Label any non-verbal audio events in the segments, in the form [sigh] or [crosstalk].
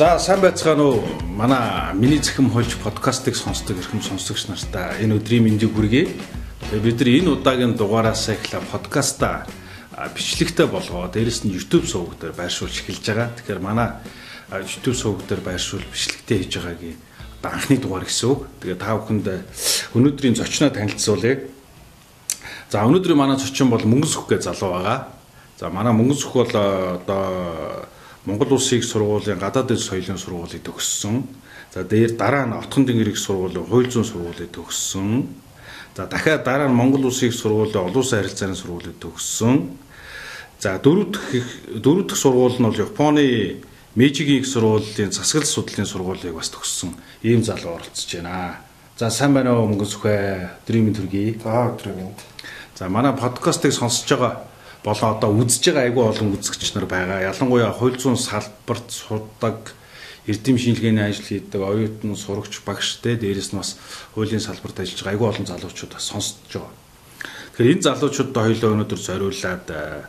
За сайн байцгаана уу? Манай миний захим хольж подкастыг сонсдог эрхэм сонсогч нартай энэ өдрийн мэндийг хүргэе. Бид нар энэ удаагийн дугаараас эхлээ подкаста бичлэгтэй болгоо. Дээрэс нь YouTube суваг дээр байршуулж эхэлж байгаа. Тэгэхээр манай YouTube суваг дээр байршуул бичлэгтэй хийж байгаагийн анхны дугаар гэсэн үг. Тэгээ та бүхэнд өнөөдрийн зочноо танилцуулъя. За өнөөдрийн манай зочин бол Мөнгөн сүх гэ залуу байгаа. За манай Мөнгөн сүх бол одоо Монгол Улсын сургуулийн гадаад дэд соёлын сургуулийг төгссөн. За дээр дараа нь Отхон тэнгэрийн сургуулийн хууль зүйн сургуулийг төгссөн. За дахиад дараа нь Монгол Улсын сургуулийн олон улсын харилцааны сургуулийг төгссөн. За дөрөв дэх дөрөв дэх сургууль нь бол Японы Мэжигийн их сургуулийн засаглал судлалын сургуулийг бас төгссөн ийм залуу оролцож байна. За сайн байна уу мөнгө сүхэ өдрийн мэнд төргий. За өдрийн мэнд. За манай подкастыг сонсож байгаа болон одоо үзэж байгаа айгүй олон үзэгч нар байгаа. Ялангуяа хууль зүйн салбарт сурдаг эрдэм шинжилгээний ажил хийдэг оюутан сурагч багш те дээрэс нь бас хуулийн салбарт ажиллаж байгаа айгүй олон залуучууд бас сонсож байгаа. Тэгэхээр энэ залуучуудаа хоёулаа өнөөдөр зориулаад э,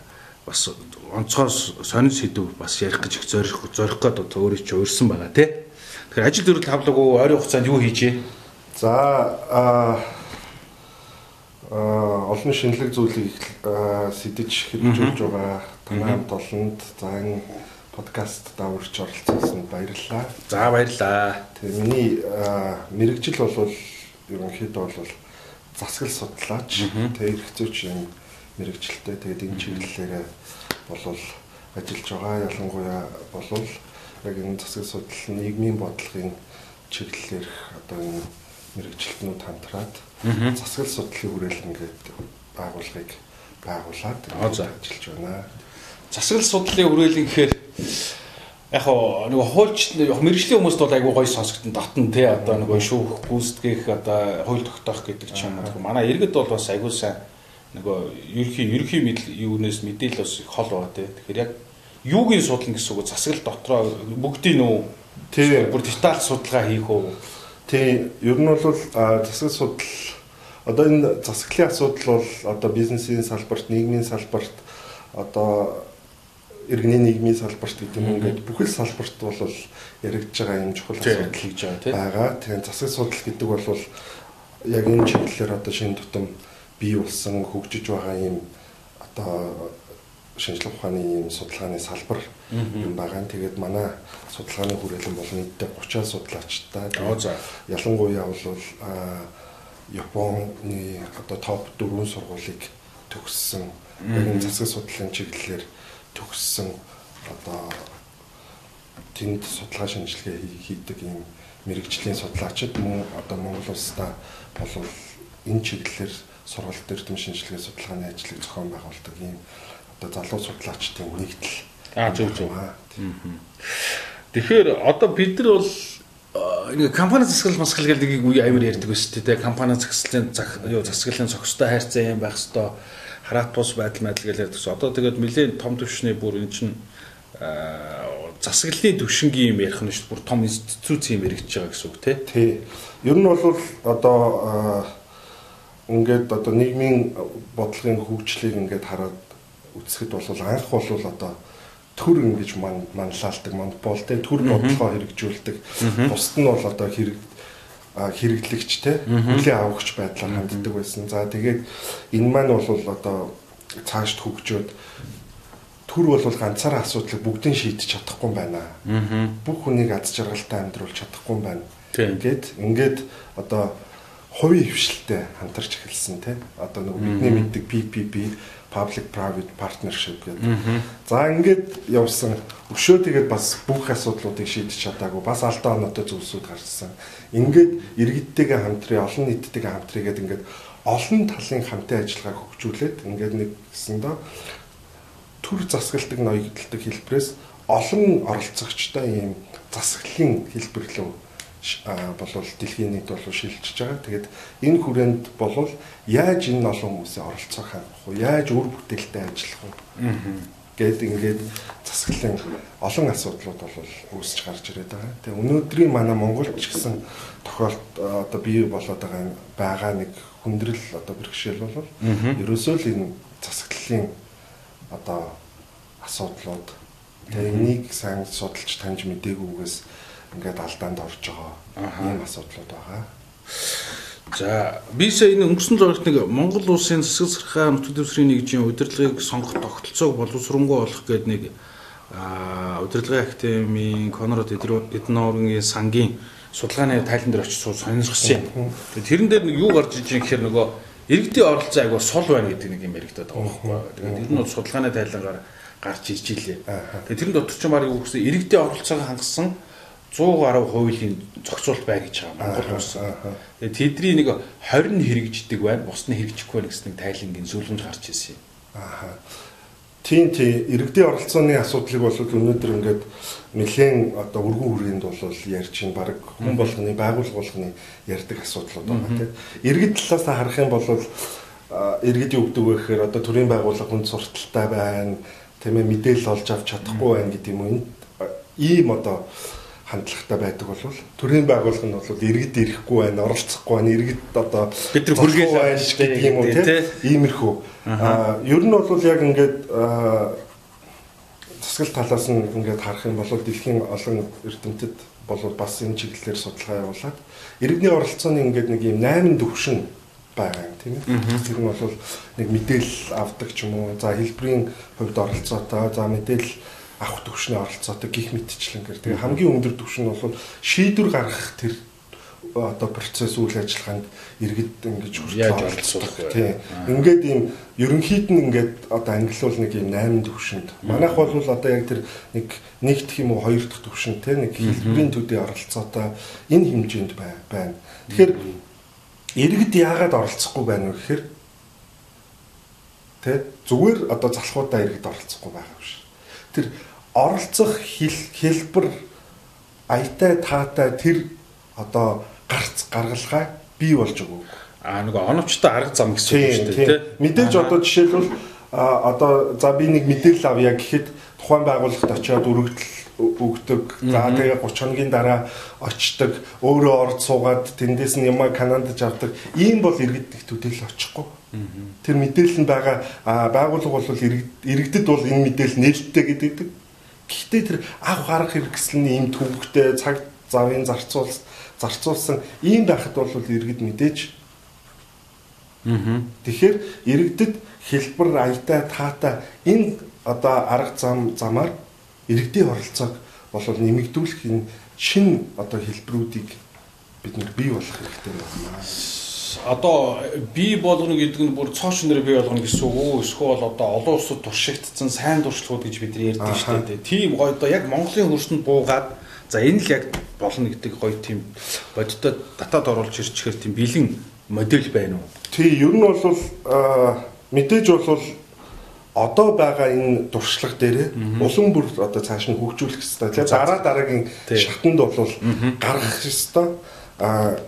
бас онцгой сонин сэдв бас ярих гэж их зорих зорих гээд өөрөө ч уурсан байгаа те. Тэгэхээр ажил төрөл тавлагуу ойрын хугацаанд юу хийжээ? За олон шинэлэг зүйлийг сэтэж хэрэгжүүлж байгаа танай хамт олонд за энэ подкаст даварч оролцсон баярлалаа. За баярлалаа. Тэгээ миний мэрэгжил бол ерөнхийдөө бол засаглал судлаач. Тэгээ эрх зүйчийн мэрэгжилтэй. Тэгээд энэ чиглэлээрээ болвол ажиллаж байгаа. Ялангуяа болвол яг энэ засаглал судлал нийгмийн бодлогын чиглэлээр одоо энэ мэрэгжилтнүүд хамтраад засаглал судлалын хүрээлэн гэдэг байгууллагыг байгуулад ажиллаж байна. Засаглал судлалын хүрээлэн гэхээр яг нөгөө хуульч мэрэгжлийн хүмүүст бол айгүй гоё сонсогдсон дотн тий одоо нөгөө шүүх гүйцэтгэх одоо хууль тогтоох гэдэг ч юм уу. Манай иргэд бол бас айгүй сайн нөгөө ерхий ерхий юунаас мэдээлэл бас их хол байгаа тий. Тэгэхээр яг юугийн судлал гэсэн үг. Засаглал дотроо бүгдийн нөө тий. бүр деталь судалгаа хийх үү тий ер нь бол засаг судал одоо энэ засаглалын асуудал бол одоо бизнесийн салбарт, нийгмийн салбарт одоо иргэний нийгмийн салбарт гэдэг юм ингээд бүхэл салбарт бол яригдж байгаа юм чухал асуудал хийж байгаа тийм байгаа. Тэгэхээр засаг судал гэдэг бол яг энэ чиглэлээр одоо шинэ тутам бий болсон хөгжиж байгаа юм одоо шинжлэх ухааны юм судалгааны салбар юм байгаа. Тэгээд манай судалгааны хүрээлэн бол нийтдээ 30 судлаачтай. Ялангуяа бол Японы одоо топ 4 сургуулийг төгссөн энэ засаг судлалын чиглэлээр төгссөн одоо тэнд судалгаа шинжилгээ хийдэг юм мэрэгжлийн судлаачид мөн одоо Монгол улстай болов энэ чиглэлээр сургалт эрдэм шинжилгээ судалгааны ажлыг зохион байгуулдаг юм одоо залуу судлаачдын нэгдэл. Аа зөв зөв. Тэгэхээр одоо бид нар бол нэг компани засаглал масгал гэдэг нэг үе амар ярьдаг байсан тийм ээ компани засаглалын юу засаглалын зохистой хайрцаг юм байх хэвээр хараат бус байдал байдал гэж ярьдаг. Одоо тэгээд нэлээд том төвшний бүр эн чинь засаглалын төвшингийн юм ярих нь шүү бүр том институт юм яригдж байгаа гэсэн үг тий. Тий. Ер нь бол одоо ингээд одоо нийгмийн бодлогын хөгжлийг ингээд хараад үзэхэд бол анх бол одоо төр ингэж манлайлдаг монопол те төр бодлогоо хэрэгжүүлдэг. Бусд нь бол одоо хэрэг хэрэглэгч те хүлээ авахч байдлаар ханддаг байсан. За тэгээд энэ маань бол одоо цаашд хөгжөөд төр бол ганцаараа асуудлыг бүгдийг шийдэж чадахгүй байна. Бүх хүнийг аз жаргалтай амьдруулж чадахгүй байна. Ингээд ингээд одоо хувийн хвшилтэд хамтарч эхэлсэн те. Одоо нэг бидний мэддэг PPP public private partnership гэдэг. За ингээд явсан. Өшөө тэгээд бас бүх асуудлуудыг шийдэж чадаагүй. Бас алдаа оноотой зүйлсүүд гарсан. Ингээд иргэдтэйгээ хамтрын, олон нийттэйгээ хамтрын гэдэг ингээд олон талын хамтын ажиллагааг хөгжүүлээд ингээд нэг гэсэндээ төр засгалдаг ноёдолдог хэлбэрээс олон оролцогчтой ийм засаглалын хэлбэр рүү болвол дэлхийн нийт болов шилжиж байгаа. Тэгээд энэ хүрээнд болвол яаж энэ олон хүмүүсийн оролцоог хангах вэ? Яаж үр бүтээлтэй ажиллах вэ? Гэт ингээд засаглалын олон асуудлууд бол үүсэж гарч ирээд байгаа. Тэгээ өнөөдрийн манай Монголд ч гэсэн тохиолд одоо бий болоод байгаа байгаа нэг хүндрэл одоо бэрхшээл бол ерөөсөө л энэ засаглалын одоо асуудлууд Тэгээ энийг сайн судалж таньж мдэггүйгээс ингээд алдаанд орж байгаа ийм асуудлууд байгаа. За би сая энэ өнгөрсөн жолт нэг Монгол улсын засаг сархай нутаг дэвсгэрийн нэгжийн удирдлагыг сонгох тогтолцоог боловсронгуй болох гэдэг нэг удирдлагын академийн Конрад Эдноргийн сангийн судалгааны тайлан дээр очиж сонирхсан юм. Тэрэн дээр нэг юу гарч иж гэхээр нөгөө иргэдийн оролцоо айгуу сул байна гэдэг нэг юм яригдаад байгаа байхгүй. Тэгээд тэр нь бол судалгааны тайлангаар гарч ирж илээ. Тэгээд тэрэн дотор ч баг юу гэсэн иргэдийн оролцоог хангасан 100 гаруй хуулийн зохицуулт байна гэж байгаа Монгол улс. Тэгээ тэдний нэг 20 нь хэрэгждэг байна, бус нь хэрэгжихгүй байна гэсэн тайлангийн зөвлөмж гарч ирсэн юм. Аа. Тийм тийм иргэдийн оролцооны асуудлыг бол өнөөдөр ингээд нэлээд одоо өргөн хүрээнд бол ярьж чинь баг хүн болгоны байгууллага болгоны ярьдаг асуудлууд байна тийм. Иргэд талаас нь харах юм бол иргэд юу гэдэг вэ гэхээр одоо төрийн байгууллага хүн сурталтай байна, тийм ээ мэдээлэл олж авч чадахгүй байна гэдэг юм уу. Ийм одоо хандлагатай байдаг бол төрийн байгууллага нь бол иргэд ирэхгүй байна, оролцохгүй байна, иргэд одоо бид нар хүргээл байна гэдэг юм уу тийм иймэрхүү. Аа ер нь бол яг ингээд засаглал талаас нь ингээд харах юм бол дэлхийн олон эрдэмтэд бол бас энэ чиглэлээр судалгаа явуулаад иргэдний оролцооны ингээд нэг юм 8 төвшин байгаа юм тийм ээ. Тэр нь бол нэг мэдээлэл авдаг ч юм уу. За хэлбэрийн хувьд оролцоотой, за мэдээлэл авах төвшний оролцоотой гих мэтчлэн гэр. Тэгээ хамгийн өндөр төвшин нь бол шийдвэр гаргах тэр одоо процесс үйл ажиллагаанд иргэд ингэж хүртэл оролцуулах тийм. Ингээд ийм ерөнхийд нь ингээд одоо ангилуул нэг ийм 8 төвшөнд. Манайх бол одоо яг тэр нэг нэгдэх юм уу хоёр дахь төвшин тийм нэг хэлбэрийн төдий оролцоотой энэ хэмжээнд байна. Тэгэхээр иргэд яагаад оролцохгүй байна вэ гэхээр тэ зүгээр одоо залхуудаа иргэд оролцохгүй байгаа биш. Тэр оролцох хэлбэр аятай таатай тэр одоо гарц гаргалгаа бий болж өгөөг. Аа нөгөө оновчтой арга зам гэсэн үг шүү дээ тий. Мэдээж одоо жишээлбэл одоо за би нэг мэдээлэл авъя гэхэд тухайн байгууллагт очиод өргөдөл өгдөг. За тэгээ 30 хоногийн дараа очдог. Өөрөө орд суугаад тэндээс нь ямаа Канадад авдаг. Ийм бол иргэд их төдийл очихгүй. Тэр мэдээлэл нь байгаа байгууллага бол иргэдэд бол энэ мэдээлэл нээлттэй гэдэг Гэхдээ тэр авах арга хэрэгсэлний ийм төвөгтэй цаг завын зарцуул зарцуулсан ийм байхад бол иргэд мэдээж. Тэгэхээр иргэдэд хэлбэр аятай таатай энэ одоо арга зам замаар иргэдийн оролцоог бол нэмэгдүүлэх энэ шин одоо хэлбэрүүдийг бид нар бий болох хэрэгтэй байна одоо бий болгоно гэдэг нь бүр цоо шинээр бий болгоно гэсэн үг үү? Эсвэл одоо олон улсад туршигдсан сайн туршлагууд гэж бид нар ярьдаг шүү дээ. Тийм гоё одоо яг Монголын хөрсөнд буугаад за энэ л яг болно гэдэг гоё тийм бодитод татаад оруулж ирчихээр тийм бэлэн модель байна уу? Тий, ер нь бол мэдээж бол одоо байгаа энэ туршлага дээр улам бүр одоо цааш нь хөгжүүлэх хэрэгтэй. Тэгэхээр дараа дараагийн шатанд бол гаргах хэрэгтэй. А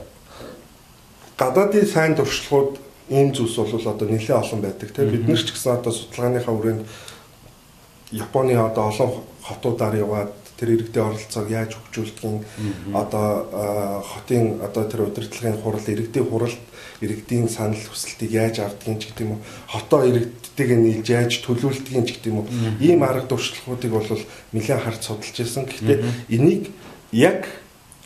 гадаадын сайн туршлагууд ийм зүйлс бол одоо нэлээд олон байдаг тийм бид нар ч гэсэн одоо судалгааныхаа хүрээнд Японы одоо олон хотуудаар яваад тэр иргэдийн оролцоог яаж хөгжүүлдгийг одоо хотын одоо тэр удирдлагын хурал иргэдийн хуралд иргэдийн санал хүсэлтийг яаж авдгийг ч гэдэг юм уу хотоо иргэдтэйг нийлж яаж төлөвлөлтгийг ч гэдэг юм уу ийм арга туршлагуудыг бол нэлээд харж судалж ирсэн. Гэхдээ энийг яг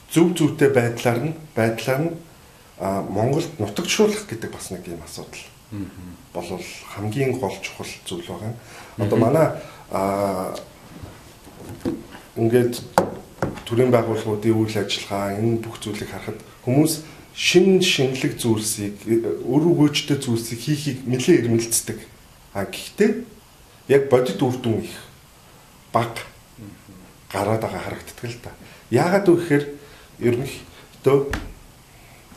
зөв зөвтэй байдлаар нь байдлаар нь а Монголд нутагшуулах гэдэг бас нэг юм асуудал болвол хамгийн гол чухал зүйл байгаа. Одоо манай а ингээд төрийн байгууллагуудын үйл ажиллагаа энэ бүх зүйлийг харахад хүмүүс шин шинэлэг зүйлсийг өр өгөөжтэй зүйлсийг хийхийг нэлээд эрмэлздэг. А гэхдээ яг бодит үр дүн их баг гараад байгаа харагддаг л та. Яагаад вэ гэхээр ерөнхийдөө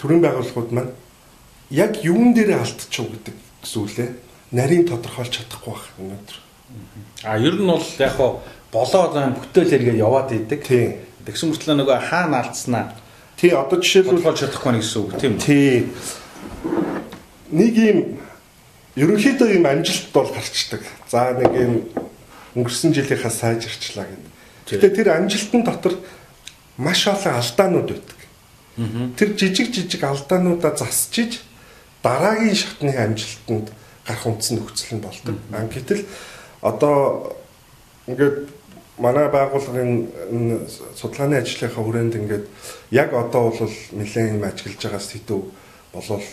төрийн байгууллагууд маань яг юун дээр алдчих гэдэг үлээ нарийн тодорхойлж чадахгүй байх өнөөдөр. А ер нь бол яг хоо болоо зам бүтээл хэрэгээ яваад идэг. Тэгсэн мөртлөө нөгөө хаана алдснаа. Тий одоо жишээлбэл тодорхойлж чадахгүй нэг гэсэн үг тийм үү? Тий. Нэг юм ерөнхийдөө юм амжилт бол гарчдаг. За нэг юм өнгөрсөн жилийнхаа сайжирчлаа гэдэг. Гэтэ тэр амжилтын дотор маш олон алдаанууд байдаг. Тэр жижиг жижиг алдаануудаа засчиж дараагийн шатны амжилтанд гарах үндсэн нөхцөл нь болдог. Гэтэл одоо ингээд манай байгууллагын судалгааны ажлынхаа хүрээнд ингээд яг одоо бол нэлээд юм ажиглаж байгаа сэдв болол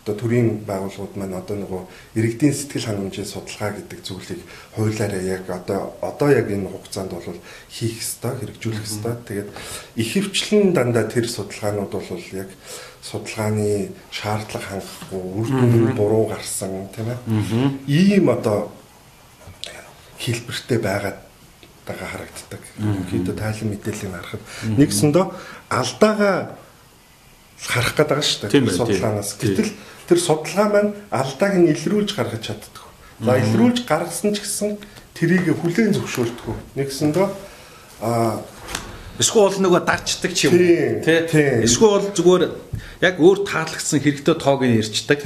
одоо төрийн байгууллагууд маань одоо нөгөө иргэдийн сэтгэл хангамжийн судалгаа гэдэг зүйлийг хуулиараа яг одоо одоо яг энэ хугацаанд бол хийх ёстой, хэрэгжүүлэх ёстой. Тэгээд ихэвчлэн дандаа тэр судалгаанууд бол яг судалгааны шаардлага хангахгүй, үр дүн буруу гарсан тийм ээ. Ийм одоо хэлбэртэй байгаад байгаа харагддаг. Ерөнхийдөө тайлан мэдээллийг харахад нэгсэндөө алдаага харах гээд байгаа шүү дээ судалгаанаас. Гэтэл тэр судалгаа маань алдааг нь илрүүлж гаргаж чаддаг. За илрүүлж гаргасан ч гэсэн тэрийг хүлээн зөвшөөрдөг. Нэгсэндөө а Эсвэл нөгөө дарчдаг ч юм уу тий. Эсвэл зүгээр яг өөр таалагдсан хэрэгтэй тоог нь ярьцдаг.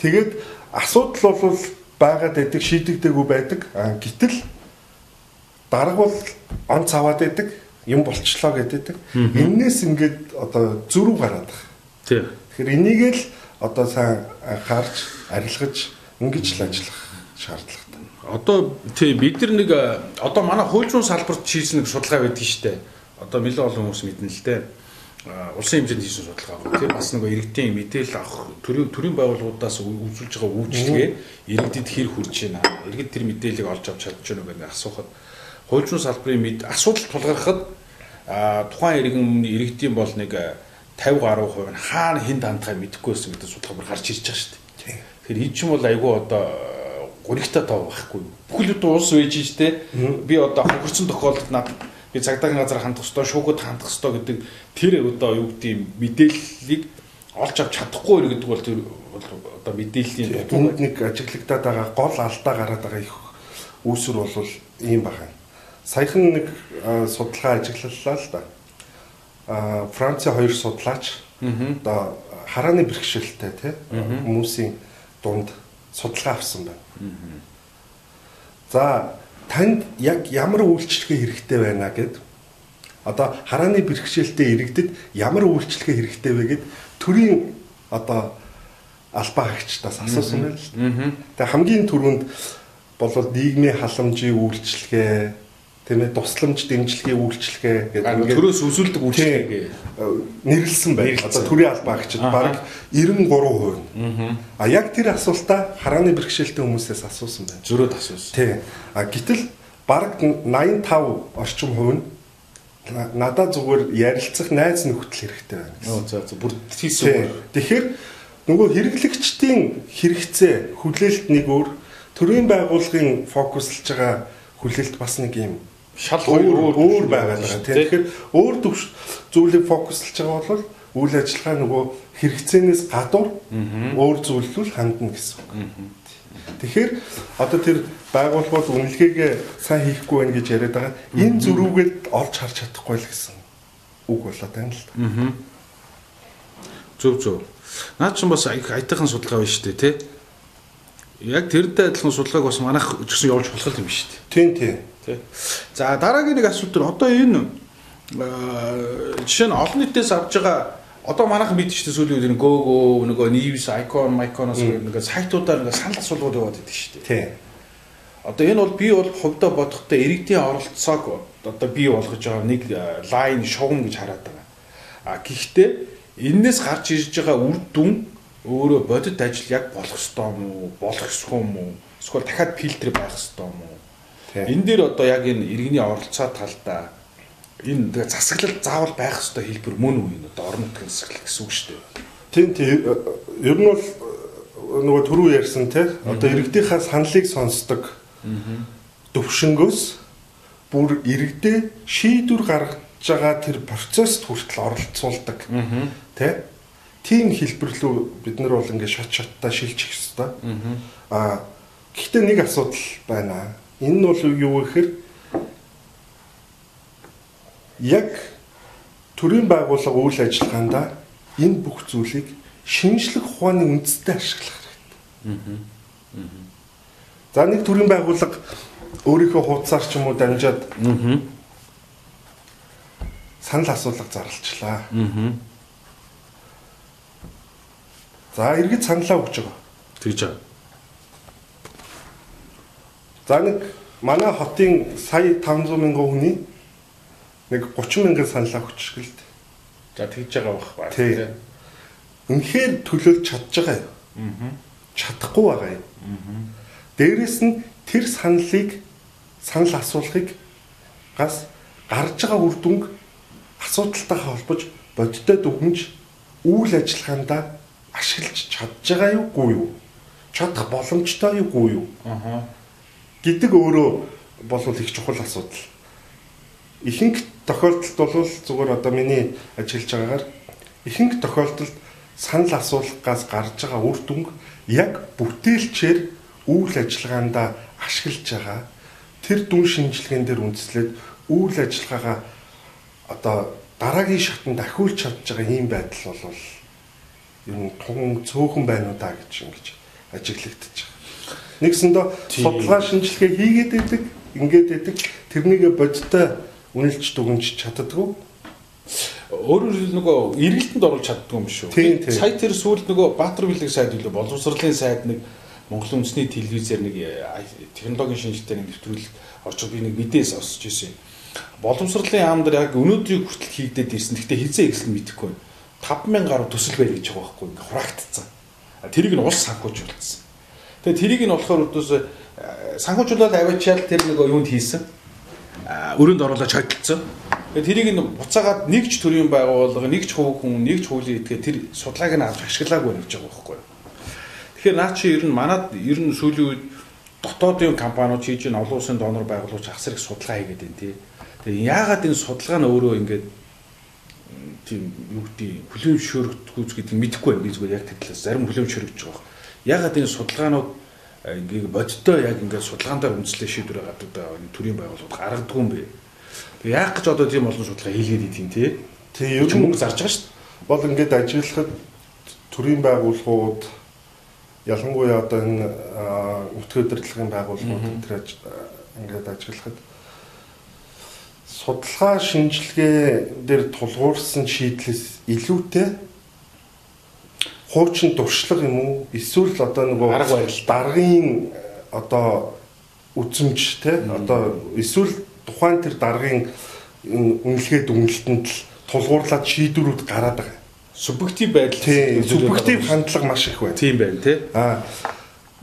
Тэгээд асуудал бол байгаад байдаг шийдэгдээгүй байдаг. Гэтэл дарга бол он цаваад байдаг юм болчлоо гэдэг. Эннээс ингээд одоо зөрүү гараад байгаа. Тий. Тэгэхээр энийг л одоо сайн анхаарч арилгаж ингэж л ажиллах шаардлагатай. Одоо тий бид нар нэг одоо манай зүйн салбарт хийсэн нэг судалгаа байдаг шүү дээ. Одоо нэлээд олон хүмүүс мэднэ л дээ. Улсын хэмжээнд хийсэн судалгаа тийм бас нөгөө иргэдийн мэдээлэл авах төрийн төрийн байгууллагуудаас үзүүлж байгаа үйлчлэгээ иргэдэд хэр хүрч байна. Иргэд тэр мэдээллийг олж авч чадж байна гэдэг асуухад хуульчны салбарын асуудал тулгархад тухайн иргэн иргэдийн бол нэг 50 гаруй хувь нь хаана хэн дандхай мэдэхгүй байсан гэдэг судалгаа бүр гарч ирж байгаа шүү дээ. Тэгэхээр ий чинь бол айгүй одоо гуригта тав байхгүй. Бүхэл бүтэн улс байж штэ. Би одоо хөнгөрсөн тохиолдолд над би цагдаагийн газар хандах ёстой, шүүхэд хандах ёстой гэдэг тэр одоо юу гэдэг мэдээллийг олж авч чадахгүй гэдэг бол тэр одоо мэдээллийн түүнд нэг ажиглагдаад байгаа гол алдаа гараад байгаа их үүсвэр бол ийм байна саяхан нэг судалгаа ажиглаллаа л да. А Францын хоёр судлаач одоо харааны бэрхшээлтэй тий хүмүүсийн дунд судалгаа авсан байна. За танд яг ямар үйлчлэгээ хэрэгтэй байна гэд одоо харааны бэрхшээлтэй иргэдэд ямар үйлчлэгээ хэрэгтэй вэ гэд төрийн одоо албаа хаагчдаас асуусан байна л. Тэгээ хамгийн түрүүнд болвол нийгмийн халамжийн үйлчлэгээ тийм ээ тусламж дэмжлэгийн үйлчлэгээ гэдэг төрөөс өсүүлдэг үйлчлэгээ нэрлсэн байна. Одоо төрийн албаагчид баг 93%. А яг тэр асуултаа харааны бэрхшээлтэй хүмүүсээс асуусан байна. Зөрөөд асуусан. Тийм. А гэтэл баг 85 орчим хувь нь надад зүгээр ярилцах найз нөхдөл хэрэгтэй байна. Оо за за бүр тийсэн. Тэгэхээр нөгөө хэрэглэгчдийн хэрэгцээ хүлээлт нэг өөр төрийн байгууллагын фокуслж байгаа хүлээлт бас нэг юм шал өөр өөр байгаад байгаа. Тэгэхээр өөр төвш зүйлийг фокуслж байгаа бол үйл ажиллагаа нөгөө хэрэгцээнээс гадуур өөр зүйллүүл хандна гэсэн үг. Тэгэхээр одоо тэр байгууллагууд үнэлгээгээ сайн хийхгүй байх гэж яриад байгаа. Энэ зөрүүгээд олж харж чадахгүй л гэсэн үг болоод байна л да. Зөв зөв. Наад ч бас аятайхан судалгаа байна шүү дээ, тий? Яг тэрдээ адилхан судалгааг бас манайх ч гэсэн явуулж болох юм шүү дээ. Тийм тийм. Тэ. За дараагийн нэг асуулт төр одоо энэ жишээ нь олон нийтээс авж байгаа одоо манайхан мэдчихсэн сүүлийн үед гөөгөө нөгөө news icon icon-оос нөгөө сайтуудаар нөгөө санал асуулгууд яваад байдаг шүү дээ. Тийм. Одоо энэ бол би бол хувьдаа бодохдоо иргэдийн оролцоог одоо бий болгож байгаа нэг лайн шугам гэж хараад байгаа. А гэхдээ энээс гарч ирж байгаа үр дүн өөрөө бодит ажил яг болох ёстой юм уу? Болох ёсгүй юм уу? Эсвэл дахиад фильтр байх ёстой юм уу? Энэ дээр одоо яг энэ иргэний оролцоо талдаа энэ тэгээ засаглал заавал байх ёстой хэлбэр мөн үү энэ одоо орон нутгийн засаглал гэсэн үг шүү дээ. Тийм тийм ер нь бол нөгөө түрүү ярьсан те одоо иргэдийнхаа саналыг сонсдог төвшнгөөс бүр иргэдээ шийдвэр гаргаж байгаа тэр процесст хүртэл оролцуулдаг. Те тийм хэлбэрлүү бид нар бол ингээд шат шаттай шилжих ёстой. Аа гэхдээ нэг асуудал байна Энэ нь бол юу гэхээр яг төрийн байгууллага үйл ажиллагаанда энэ бүх зүйлийг шинжлэх ухааны үндэстэй ашиглах хэрэгтэй. За нэг төрийн байгууллага өөрийнхөө хуудасаар ч юм уу дамжаад санал асуулга зарлчлаа. За иргэд саналаа өгч байгаа. Тэгж байгаа. За нэг манай хотын сая 500 мянган хүний нэг 30 мянган саналаа өгчих гэлтэй. За тэгж байгаа бах ба. Тий. Үнэхээр төлөөлж чадж байгаа юм. Аа. Чадахгүй байгаа юм. Аа. Дээрэс нь тэр саналыг санал асуулахыг гас гарч байгаа үр дүнг асуудалтай холбож бодиттой дүгнж үйл ажиллагаандаа ашиглаж чадж байгаа юугүй юу? Чадах боломжтой юугүй юу? Аа. Гэдэг өөрөө болвол их чухал асуудал. Ихэнх тохиолдолд бол зүгээр одоо миний ажиллаж байгаагаар ихэнх тохиолдолд санал асуулгаас гарч байгаа үр дүнг яг бүтээлчээр үйл ажиллагаандаа ашиглаж байгаа тэр дүн шинжилгээн дээр үндэслээд үйл ажиллагаагаа одоо дараагийн шатанд ахиулж чадж байгаа ийм байдал бол ер нь тун цөөхөн байна уу да гэж ингэж ажиглагдчих. Нэгсэндээ судалгаа шинжилгээ хийгээд байдаг, ингээд байдаг. Тэрнийг бодиттой үнэлж дүгнж чаддгүй. Өөрөөр хэлбэл нөгөө эргэлтэнд оруулж чаддгүй юм шүү. Сая тэр сүүлд нөгөө Баатар билег сайд билүү боловсролын сайд нэг Монгол үндэсний телевизээр нэг э, технологийн шинжилгээний нэвтрүүлэг орж би нэг мэдээс осож ирсэн юм. Боловсролын яам дээр яг өнөөдрийг хүртэл хийгдээд ирсэн. Гэхдээ хизээ ихсэн мэдэхгүй байна. 5000 гаруй төсөл байл гэж байгаа байхгүй хураагдцсан. Тэрийг нь улс санхүүжүүлсэн. Тэгээ тэрийг нь болохоор өдөөс санхүүжүүлээд аваачаал тэр нэг юунд хийсэн. Өрөөнд оруулаад chodолцсон. Тэгээ тэрийг нь буцаагаад нэг ч төрлийн байгууллага, нэг ч хувь хүн, нэг ч хуулийн этгээ тэр судалгааг нь авч ашиглаагүй гэж байгаа байхгүй юу. Тэгэхээр наа чи ер нь манад ер нь сүүлийн үед дотоодын компаниуд хийж ин олон улсын донор байгууллагч ахсар их судалгаа хийгээд байна тий. Тэгээ яагаад энэ судалгаа нь өөрөө ингээд тийм юу гэдэг хүлэм шөрөгдгүүц гэдгийг мэдэхгүй байна би зүгээр яг тэр талаас зарим хүлэм шөрөгдөж байгаа. Яагаад энэ судалгаанууд э, ингээд бодиттой яг ингээд судалгаандаа үндэслэх шийдвэр гаргадаг даа энэ төрийн байгууллагууд гаргадаг юм бэ. Тэгээ яах гэж одоо тийм олон судалгаа хийлгээд идэв тий. Тэгээ ер нь мөнгө зарж байгаа шүү дээ. бол ингээд ажиллахад төрийн байгууллагууд ялангуяа одоо энэ өтгөө удирдлагын байгууллагууд аж- аа, ингээд ажиллахад судалгаа шинжилгээ дээр тулгуурсан шийдлээс илүүтэй хуучин дуршлаг юм уу эсвэл одоо нөгөө Арга барил. даргын одоо үзэмж те одоо эсвэл тухайн тэр даргын энэ үнэлгээ дүнэлтэнд л тулгуурлаад шийдвэрүүд гараад байгаа. Субъектив байдал субъектив хандлага маш их байна. Тийм байна тий. Аа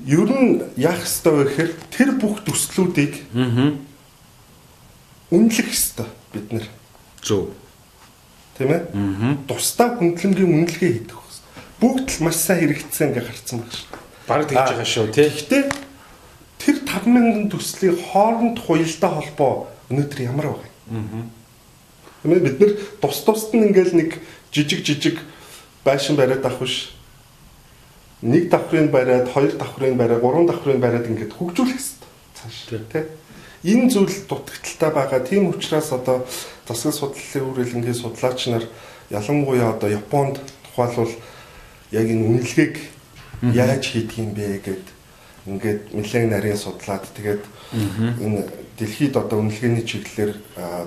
ер нь яах ёстой вэ гэхээр тэр бүх төслүүдийг үнэлэх ёстой бид нэр. Зөв. Тийм ээ? Аа. Тусдаа хүндлэнгийн үнэлгээ хийдэг. Бүгд л маш сайн хэрэгжсэн ингээ гарцсан баг шүү. Бараг тэгж байгаа шүү тий. Гэхдээ тэр 5000 төслийн хооронд хуйлдаа холбоо өнөөдөр ямар байгаа юм? Ээ бид нар тус тусд нь ингээл нэг жижиг жижиг байшин бариад авах биш. Нэг давхрыг бариад, хоёр давхрыг бариад, гурван давхрыг бариад ингээд хөгжүүлэх хэрэгтэй. Цааш тий. Энэ зүйл дутагдaltaй байгаа. Тийм учраас одоо засаг судлалын үрэлэнгийн судлаач нар ялангуяа одоо Японд тухайлбал яг энэ үнэлгээг яаж хийдэг юм бэ гэд ингээд нэлээд нарийн судлаад тэгээд энэ дэлхийд одоо үнэлгээний чиглэлээр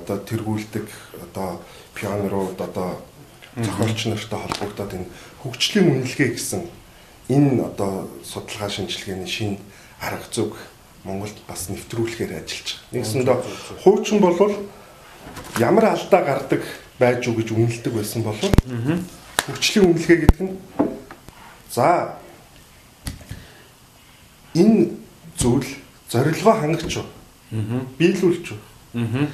одоо тэргүүлдэг одоо пионерууд одоо зохиолч нартай холбогдоод энэ хөгжлийн үнэлгээ гэсэн энэ одоо судалгаа шинжилгээний шинэ арга зүг Монголд бас нэвтрүүлэхээр ажиллаж байгаа. Нэгсэндээ хуучин болвол ямар алдаа гардаг байж юу гэж үнэлдэг байсан бол хөгжлийн үнэлгээ гэдэг нь за энэ зүйл зорилгоо хангаж юу? Биелүүлж юу? Аа.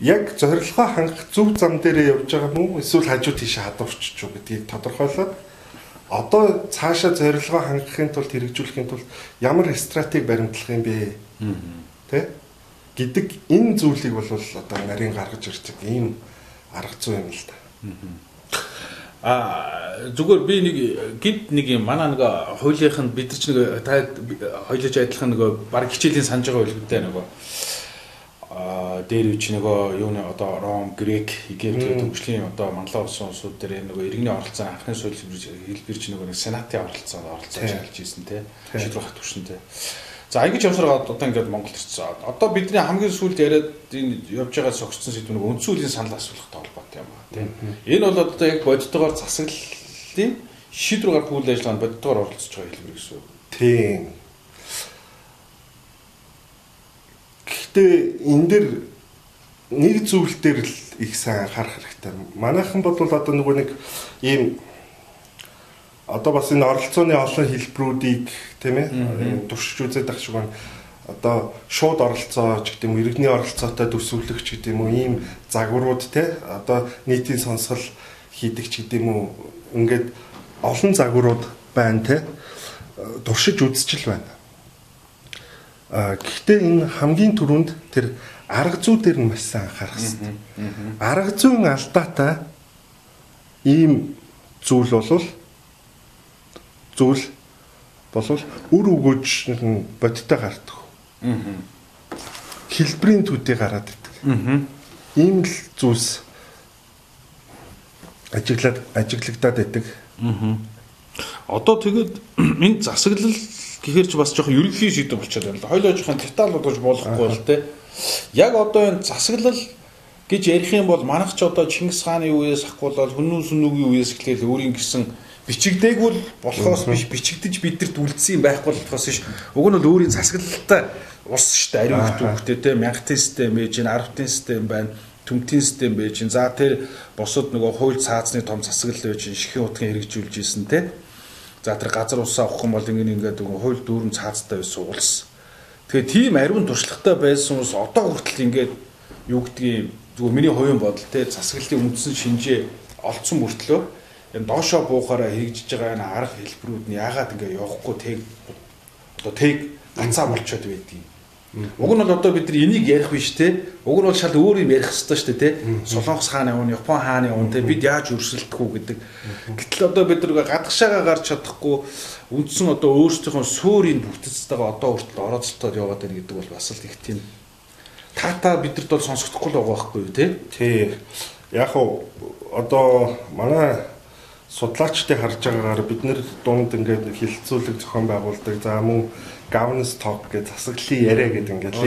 яг зорилгоо хангах зөв зам дээрээ явж байгаа уу эсвэл хажуу тийшээ хадуурч юу гэдгийг тодорхойлоод одоо цаашаа зорилгоо хангахын тулд хэрэгжүүлэхийн тулд ямар стратеги баримтлах юм бэ тэ гэдэг энэ зүйлийг бол одоо нарийн гаргаж ирдэг ийм арга зүй юм л да. А зүгээр би нэг гид нэг юм манай нэг хуулийнхын бид нар ч нэг та хоёулж адилхан нэг баг хичээлийн санаж байгаа үлгэнтэй нэг а дээр үуч нөгөө юуны одоо Ром, Грек, Египт хөгжлийн одоо манлаа улсын улсууд дээр нөгөө иргэний оролцоо анхны соёл хэлбэр чинь нөгөө нэг сенатын оролцоо оролцоо Тийм. ажиллаж ирсэн те шийдвэр хат түвшинтэй. За аягүй явсараа одоо ингээд Монголд ирсэн. Одоо бидний хамгийн сүүлд яриад энэ явж байгаа согцсон сэдв нэг үндсэн үлийн санал асуулгатай холбоотой юм тийм. Энэ бол одоо яг бодитогоор засаглалын шийдвэр гаргах үйл ажиллагаанд бодитогоор оролцож байгаа хэлбэр гэсэн үг. Тийм. Гэхдээ энэ дэр нэг зүйл дээр л их сайн анхаарах хэрэгтэй. Манайхан бол одоо нөгөө нэг ийм одоо бас энэ оролцооны олон хэлбэрүүдийг тийм ээ туршиж үзээд ах шиг байна. Одоо шууд оролцоо ч гэдэг юм иргэний оролцоотой төсөвлөх ч гэдэг юм уу ийм загварууд те одоо нийтийн сонсгол хийдэг ч гэдэг юм уу ингээд олон загварууд байна те туршиж үзчихэл байна. А гэхдээ энэ хамгийн түрүүнд тэр арга зүй дээр нь маш сайн анхаарах хэрэгтэй. Арга зүйн алдаатай ийм зүйл болвол зүйл болвол үр өгөөж нь бодиттой гардаг. Хэлбэрийн төдий гараад идэг. Ийм л зүйлс ажиглаад ажиглагдаад байдаг. Одоо тэгээд [clears throat] энэ засаглал гэхэр ч бас жоохон ерөнхий шийдвэр болчиход байна л да. Хоёулаа жоохон деталь болгож болохгүй л те. Яг одоо энэ засаглал гэж ярих юм бол манайх ч одоо Чингис хааны үеэс ахгуулаад Хүннүн сүнүүгийн үеэс эхлээл өөрийн гисэн бичигдээгүүл болохоос биш бичигдэж бидэрт үлдсэн юм байхгүй болохоос биш. Уг нь бол өөрийн засаглалтай ус дээ. Ариун хөвгтэй те мянгатын систем байж, арвтын систем байна төмтийн систем байж, за тэр бусад нөгөө хууль цаазны том засаглал байж, шихийн утгын хэрэгжүүлж исэн те. За тэр газар усаа авах юм бол ингэ ингээд нөгөө хууль дүүрэн цаазтай байсан улс. Тэгээ тийм ариун туршлагатай байсан ус одоо хүртэл ингээд юу гэдгийг зүгээр миний хувийн бодол те засаглалын үндсэн шинжээ олцсон мөртлөө энэ доошоо буухаараа хэрэгжиж байгаа энэ арга хэлбэрүүд нь яагаад ингэ явахгүй тэг одоо тэг ганцаа болчиход байдгийг. Уг нь бол одоо бид нар энийг ярих биш те. Уг нь бол шал өөр юм ярих хэрэгтэй шүү дээ те. Солонгос хааны үн, Япон хааны үн те бид яаж өрсөлдөх үү гэдэг. Гэтэл одоо бид нар гадагшаага гарч чадахгүй үндсэн одоо өөрсдийнхөө суурийн бүтцтэйгээ одоо хүртэл орооцолтоод яваад байна гэдэг бол бас л их тийм таата бидэрт бол сонсогдохгүй л байгаа байхгүй юу те. Тий. Яг одоо манай судлаачдыг харж байгаагаар бид нэр дунд ингээд хилцүүлэг зохион байгуулдаг. За мөн governance talk гэж засаглалын яриа гэдэг ингээд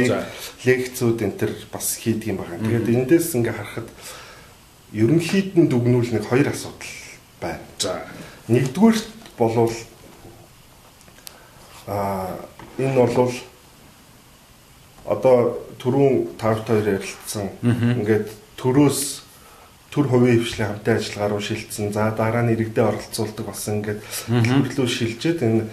лекцүүд энэ төр бас хийдэг юм байна. Тэгээд эндээс ингээд харахад ерөнхийд нь дүгнүүл нэг хоёр асуудал байна. За нэгдүгээрт болвол а энэ болвол одоо түрүүн тавт хоёр ярилцсан ингээд төрөөс төр хувийн хвшлийн хамтын ажиллагаа руу шилжсэн. За дараа нь иргэдэд оролцуулдаг бас ингээд хэлбэрлүү шилжээд энэ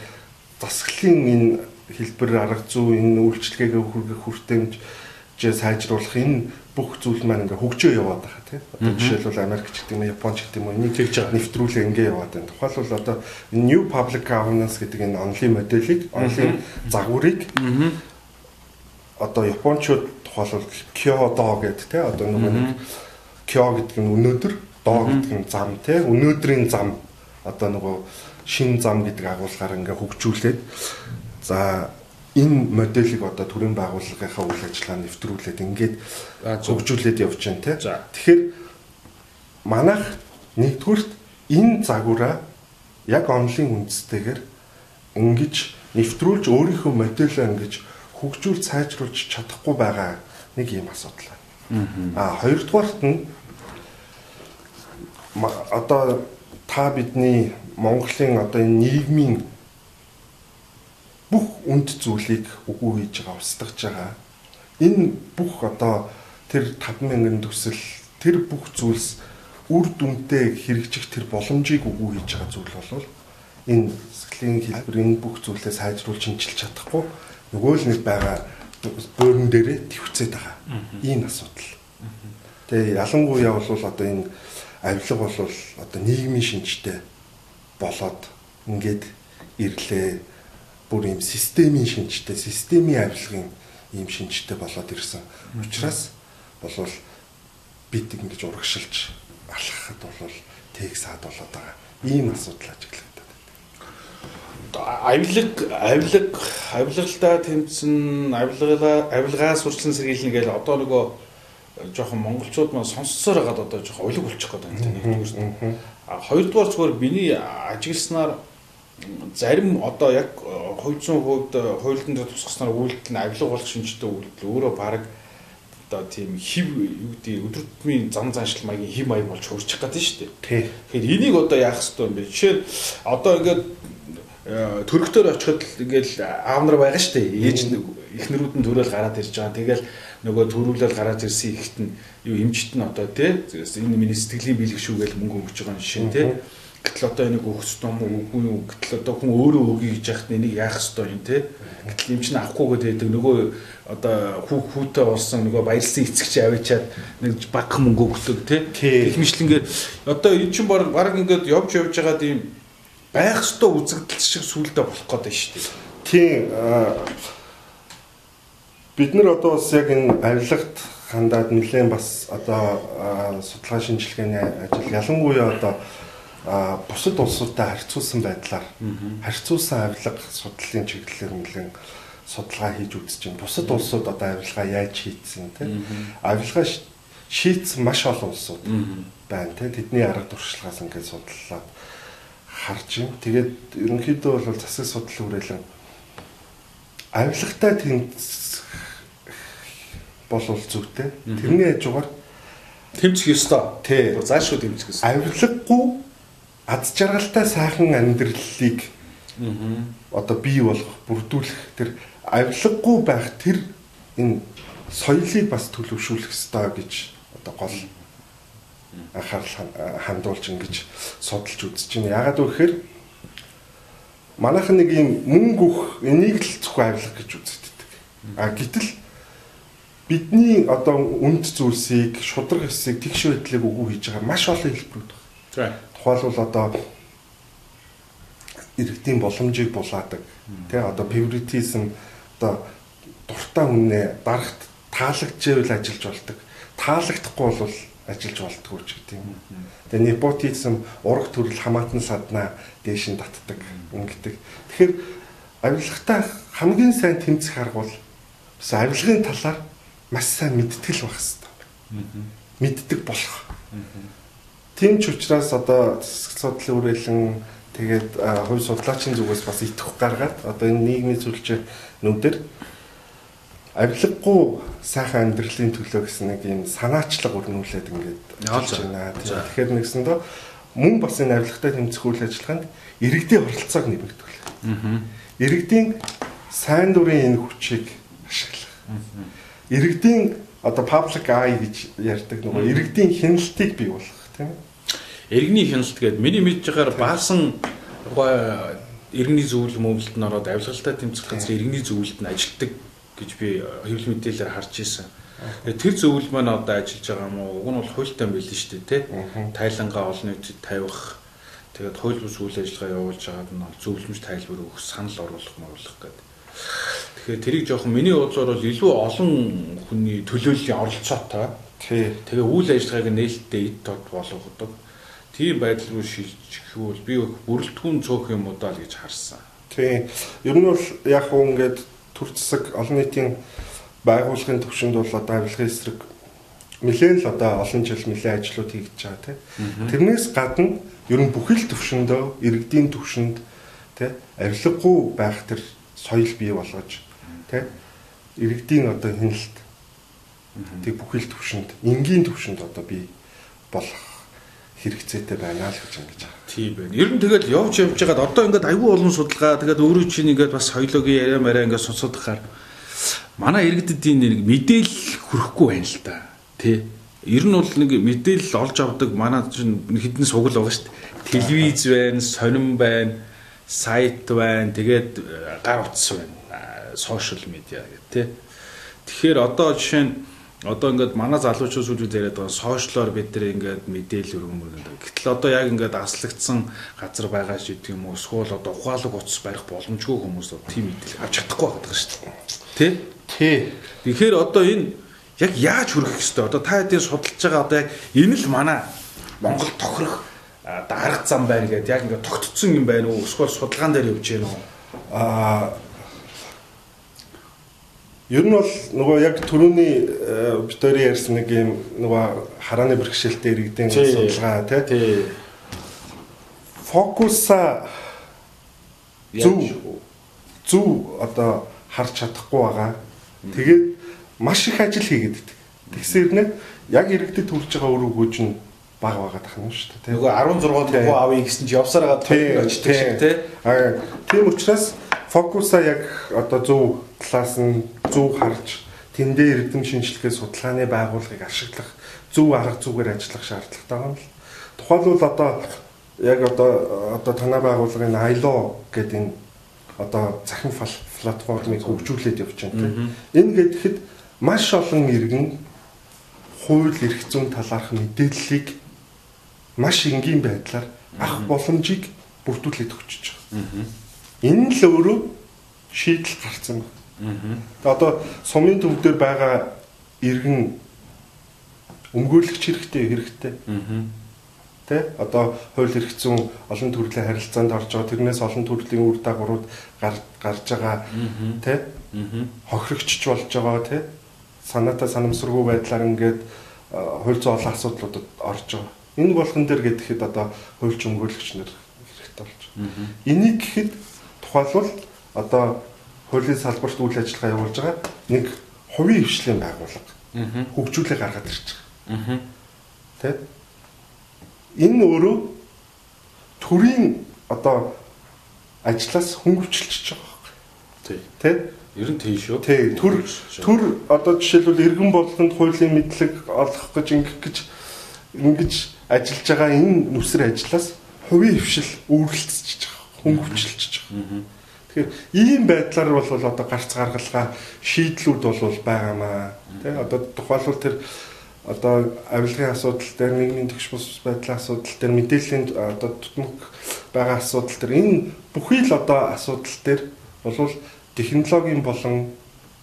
засаглалын энэ хэлбэр арга зүй энэ үйлчлэгээ хүргэх хүртээмжээ сайжруулах энэ бүх зүйл маань ингээ хөгжөө яваад байгаа тийм. Одоо жишээлбэл Америк ч гэдэг юм, Япон ч гэдэг юм, энийг байгаа нэвтрүүлээ ингээ яваад байна. Тухайлбал одоо New Public Governance гэдэг энэ онлын моделийг, онлын загварыг одоо японочууд тухайлбал Kyoto гэдэг тийм. Одоо нөгөө нэг Кё гэдэг нь өнөөдөр, доо гэдэг нь зам те. Өнөөдрийн зам одоо нөгөө шин зам гэдэг агуулгаар ингээ хөгжүүлээд за энэ моделийг одоо төрийн байгууллагынхаа үйл ажиллагаа нэвтрүүлээд ингээд хөгжүүлээд явж байна те. Тэгэхээр манайх нэгдүгürt энэ загвараа яг онлын үндэстэйгээр ингэж нэвтрүүлж өөрийнхөө моделоо ингэж хөгжүүл сайжруулж чадахгүй байгаа нэг юм асуудал байна. Аа хоёрдугаарт нь одоо та бидний Монголын одоо энэ нийгмийн бүх үнд зүйлийг үгүй хийж байгаа устгаж байгаа. Энэ бүх одоо тэр 5000 төсөл тэр бүх зүйлс үр дүнтэй хэрэгжих тэр боломжийг үгүй хийж байгаа зүйл бол энэ сэтгэлийн хэлбэр энэ бүх зүйлээ сайжруулж шинжилж чадахгүй нөгөө л нэг байгаа бөөрн дээрээ твцээд байгаа. Ийм асуудал. Тэгээ ялангуяа бол одоо энэ авилга бол одоо нийгмийн шинжтэй болоод ингээд ирлээ бүр юм системийн шинжтэй системийн авилгын ийм шинжтэй болоод ирсэн. Учираас болвол бид ингэж урагшилж алхахад бол тэг саад болоод байгаа. Ийм асуудал ажиглагдаад байна. Авилга авилга авилгалдаа тэмцэн авилгалаа авилгаас урьдчилан сэргийлнэ гэж одоо нөгөө жоохон монголчууд маань сонссоор хагаад одоо жоохон улиг болчих гээд байна нэгдүгээр. А хоёрдугаар зүгээр миний ажигласнаар зарим одоо яг 200% хуулийн дээр тусгаснаар үйлдэл нь авилга болох шинжтэй үйлдэл өөрөө баг одоо тийм хив юу гэдэг өдөр тутмын зам заншил маягийн хив маяг болж хурчих гэдэг нь шүү дээ. Тэгэхээр энийг одоо яах хэрэгтэй юм бэ? Жишээ нь одоо ингээд төрөгтөр очиход ингээл аав нар байгаа шүү дээ. Ээж эхнэрүүд нь төрөөл гараад ирж байгаа. Тэгэл нөгөө төрүүлэл гараад ирсэн ихт нь юу эмчт нь одоо тий энэ миний сэтгэлийн биелэг шүү гэж мөнгө өгч байгаа юм шин тий. Гэтэл одоо энийг юм уу үгүй юу? Гэтэл одоо хүн өөрөө өгье гэж яхад энийг яах ёстой юм те. Гэтэл эмч нь авахгүйгээд байдаг нөгөө одоо хүүх хүүтэй болсон нөгөө баярлсан эцэгч аваачаад нэг баг мөнгө өгдөг те. Их мэтлэнгээр одоо энэ чинь баг ингээд явж явж байгаа тийм байх ёстой үзэгдэл шиг сүулдэ болох гэдэг шүү дээ. Тийм бид нар одоо бас яг энэ авилгад хандаад нэлээд бас одоо судалгаа шинжилгээний ажил ялангуяа одоо бусад улсуудтай харьцуулсан байдлаар харьцуулсан авилга судлалын чиглэлээр нэлээд судалгаа хийж үзэж байна. Бусад улсууд одоо авилгаа яаж хийцэн тийм авилгаа шийдсэн маш олон улсууд байна тийм тэдний арга туршлагаас ингээд судлаад харж байна. Тэгээд ерөнхийдөө бол засаг судлал хүрээлэн авилгатай тэмцэх болвол зүйтэй. Тэрний хажуугаар тэмцэх ёстой. Тий. Заашгүй тэмцэх ёстой. Авилгагүй аз жаргалтай сайхан амьдралыг одоо бий болгох, бүрдүүлэх тэр авилгагүй байх тэр энэ соёлыг бас төлөвшүүлэх ёстой гэж одоо гол анхаарал хандуулж ингэж судалж үзэж байна. Яагаад вэ гэхээр манайхан нэг юм мөнгө өх энийг л зөвхөн авилга гэж үздэг. А гэтэл бидний одоо үнд зүйлсийг, шудраг хэсийг тэгш байдлыг өгөө хийж байгаа маш олон хэлбэрүүд байна. Тухайлбал одоо иргэдийн боломжийг булаадаг. Тэ одоо favoritism одоо дуртай хүнээ дарагт таалагдчихвэл ажиллаж болдог. Таалагдахгүй бол ажиллаж болдгоо ч гэдэг юм. Тэгээ непотизм ураг төрөл хамаатан саднаа дээш нь татдаг ингэдэг. Тэгэхээр авилгатай хамгийн сайн тэмцэх арга бол бас авилгын талаар маш сайн мэдтгэл байх хэрэгтэй. Мэддэг болох. Тийм ч учраас одоо засаг судлалын үрэлэн тэгээд хувь судлаачийн зүгээс бас итгэх гаргаад одоо энэ нийгмийн зөвлөж нүдэр авилгагүй сайхан амьдралын төлөө гэсэн нэг юм санаачлаг өрнүүлээд ингээд явж байна. Тэгэхээр нэгсэндээ мөн бас энэ авилгатай тэмцэх үйл ажиллагаанд иргэдийн оролцоог нэмэгдүүлэх. Иргэдийн сайн дурын энэ хүчийг ашиглах. Иргэдийн одоо public eye гэж ярьдаг нөгөө иргэдийн хяналтыг бий болгох тийм ээ. Иргэний хяналт гээд миний мэдж байгаагаар баасан иргэний зөвлөл мөвлөлд нь ороод авилгалтай тэмцэх газар иргэний зөвлөлд нь ажилтдаг гэж би хэвлэл мэдээлэлээр харж ирсэн. Тэр зөвлөл маань одоо ажиллаж байгаа юм уу? Уг нь бол хуультай нь шүү дээ, тэ? Тайлангаа олон нийтэд тавих тэгээд хууль бус үйл ажиллагаа явуулж байгаад нь зөвлөмж тайлбар өгөх, санал оруулах, мөрлөх гэдэг. Тэгэхээр тэрийг жоохон миний бодлоор бол илүү олон хүний төлөөллийн оролцоотой. Тий. Тэгээ үйл ажиллагааг нээлттэй эд тод болгодог тийм байдал руу шилжихвэл би бүрэлдэхүүн цөөх юм удаа л гэж харсан. Тийм. Ер нь бол яг уу ингээд төр засаг олон нийтийн байгууллагын төвшөнд бол одоо авилгын эсрэг нэлээд л одоо олон жил нэлээд ажлууд хийгдэж байгаа тийм. Тэрнээс гадна ер нь бүхэл төвшөндөө иргэдийн төвшөнд тийм авилгагүй байх тэр соёл бий болгож тийм иргэдийн одоо хяналт тэг бүхэл төвшөнд энгийн төвшөнд одоо бий болох хэрэгцээтэй байна л гэж ингэж байгаа. Тийм байна. Ер нь тэгэл явж явж байгаад одоо ингээд аюул олон судалгаа тэгээд өөрөө чинь ингээд бас соёлогийн яриа мараа ингээд сонсохоор манай иргэдэдийн нэг мэдээлэл хүрхгүй байна л да. Тэ. Ер нь бол нэг мэдээлэл олж авдаг манай чинь хэдэн сугал байгаа шүү дээ. Телевиз байна, сонин байна, сайт байна, тэгээд э, гар утас байна. Сошиал медиа гэх тэ. Тэгэхээр одоо жишээ нь одоо ингээд манай залуучууд сүүлийн яриад байгаа сошиалоор бид нар ингээд мэдээлэл өргөмөрнө. Гэтэл одоо яг ингээд аслагдсан газар байгаа ч гэдэг юм уу эсвэл одоо ухаалаг утас барих боломжгүй хүмүүс тийм мэдээлэл авч чадахгүй байгаа шүү дээ. Тэ? Тий. Тэгэхээр одоо энэ яг яаж хүрэх ёстой? Одоо та хэдийн судалж байгаа одоо яг энэ л манай Монгол тохирох дарга зам байна гэдээ яг ингээд тогтцсон юм байна уу? Эсвэл судалгаан дээр явж гэнэ үү? Аа Ер нь бол нөгөө яг түрүүний Виктори ярьсан нэг юм нөгөө харааны бэрхшээлтэй иргэдийн судалгаа тий. Фокуса зөв зөв одоо харж чадахгүй байгаа. Тэгээд маш их ажил хийгээд байдаг. Тэгсээр нэ яг иргэдэд хүрч байгаа өрөө гүйж нь баг байгаа тахна шүү дээ. Нөгөө 16 дугаар авъя гэсэн чи явсаар байгаа тохиолдол очдөг шиг тий. Аа тийм учраас фокуса яг одоо зөв талаас нь зөв харж тэндээ эрдэм шинжилгээ судалгааны байгууллагыг ашиглах зөв арга зүгээр ажиллах шаардлагатай байна л. Тухайлбал одоо яг одоо одоо танай байгууллагын ILO гэдэг энэ одоо захин платформыг хөгжүүлээд явж байна тийм. Энэ гэхэд маш олон иргэн хууль эрх зүйн талаарх мэдээллийг маш энгийн байдлаар авах боломжийг бүрдүүлээд өгч байгаа. Энэ л өөрөө шийдэл гарсан байна. Одоо сумын төв дээр байгаа иргэн өмгөөрлөгч хэрэгтэй хэрэгтэй. Тэ? Одоо хууль эрх зүйн олон төрлийн харилцаанд орж байгаа тэрнээс олон төрлийн үр дагаврууд гарч байгаа. Тэ? Хохирогчч болж байгаа тэ? Санаатай санамсаргүй байдлаар ингээд хууль зүйн олон асуудлуудад орж байгаа. Энэ болгон дээр гэхэд одоо хуульч өмгөөлөгч нар хэрэгтэй болж байна. Энийг гэхэд тухайлбал одоо хуулийн салбарт үйл ажиллагаа явуулж байгаа нэг хувийн хвшлийн байгууллага хөгжүүлээ гаргаад ирж байгаа. Тэ? Энэ өөрөө төрийн одоо ажлаас хөнгөвчлж байгаа. Тий. Тэ? Ер нь тийм шүү. Тий. Төр төр одоо жишээлбэл иргэн бодлонд хуулийн мэдлэг олох гэж ингэх гэж ингэж ажиллаж байгаа энэ нүсэр ажлаас хувийн хвшил үүрэлцэж байгаа. Хөнгөвчлж байгаа. Тэгэхээр ийм байдлаар бол одоо гарц гаргалгаа шийдлүүд бол байгаамаа. Тэ одоо тухайлбал тэр одоо авилгын асуудал дээр нийгмийн төгс бус байдлын асуудал дээр мэдээллийн одоо тутмаг байгаа асуудал дээр энэ бүхий л одоо асуудал дээр бол технологийн болон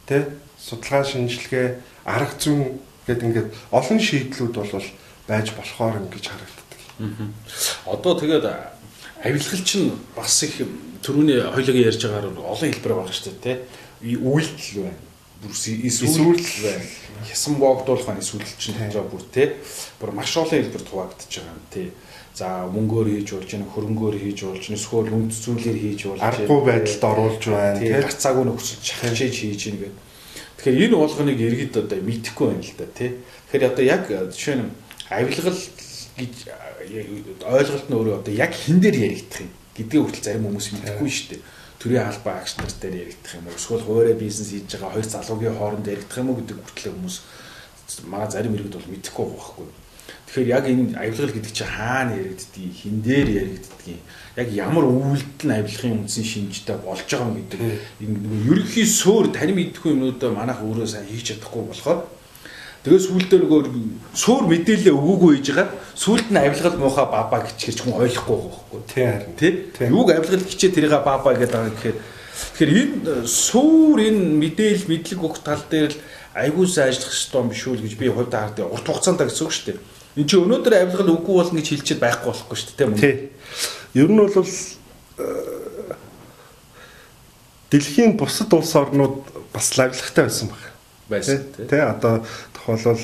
тэ судалгаа шинжилгээ арга зүйн гэдэг ингээд олон шийдлүүд бол байж болохоор ингэж харагддаг. Одоо тэгээд авилгал чинь бас их түрүүний хоёлоо ярьж байгаагаар олон хэлбэр байгаа шүү дээ тий. Үйлдэл байна. Бүр эсвэл байна. Хясан богдуулах байна эсвэл чинь томжоо бүр тий. Бүр маш олон хэлбэр хуваагдаж байгаа юм тий. За мөнгөөр хийж болж байна, хөрөнгөөр хийж болж эсвэл үнд зүйлээр хийж болж. Аргагүй байдалд оруулж байна. Тий. Гацаагүй нөхцөл чахиж хийж байна гэдэг. Тэгэхээр энэ болгоныг иргэд одоо мэдэхгүй байна л да тий. Тэгэхээр одоо яг жишээ нь авилгал гэж ойлголт нь өөрөө одоо яг хин дээр яригдах юм гэдгийг хүртэл зарим хүмүүс мэдэхгүй шүү дээ. Төрийн албаа агч нар дээр яригдах юм уу? Эсвэл хуурай бизнес хийж байгаа хоёр залуугийн хооронд яригдах юм уу гэдэг хүртэл хүмүүс манай зарим иргэд бол мэдэхгүй байхгүй. Тэгэхээр яг энэ авилгал гэдэг чинь хаана яригддгийг, хин дээр яригддгийг, яг ямар үйлдэл нь авилгын үндсэн шинжтэй болж байгаа юм гэдэг энэ ерөнхий суур тань мэдхгүй юмнуудаа манайх өөрөө сайн хийж чадахгүй болохоор Тэгээ сүултээ нөгөө суур мэдээлэл өгөөгүй хийж байгаа. Сүулт нь авилгал муухай баба гिचгэрч хүн ойлгохгүй байхгүй. Тийм харин. Тий. Юуг авилгал гिचээ тэрийг баба гэдэг байгаа гэхээр тэгэхээр энэ суур энэ мэдээлэл мэдлэг өгөх тал дээр л аягуулсан ажиллах хэрэгтэй юм биш үү гэж би хувьдаа хардыг урт хугацаанд гэсэн үг шүү дээ. Энд чинь өнөөдөр авилгал үгүй болно гэж хэлчихэд байхгүй болохгүй шүү дээ. Тий. Ер нь бол дэлхийн бусад улс орнууд бас авилгатай байсан баг байсан тий. Одоо тухайлбал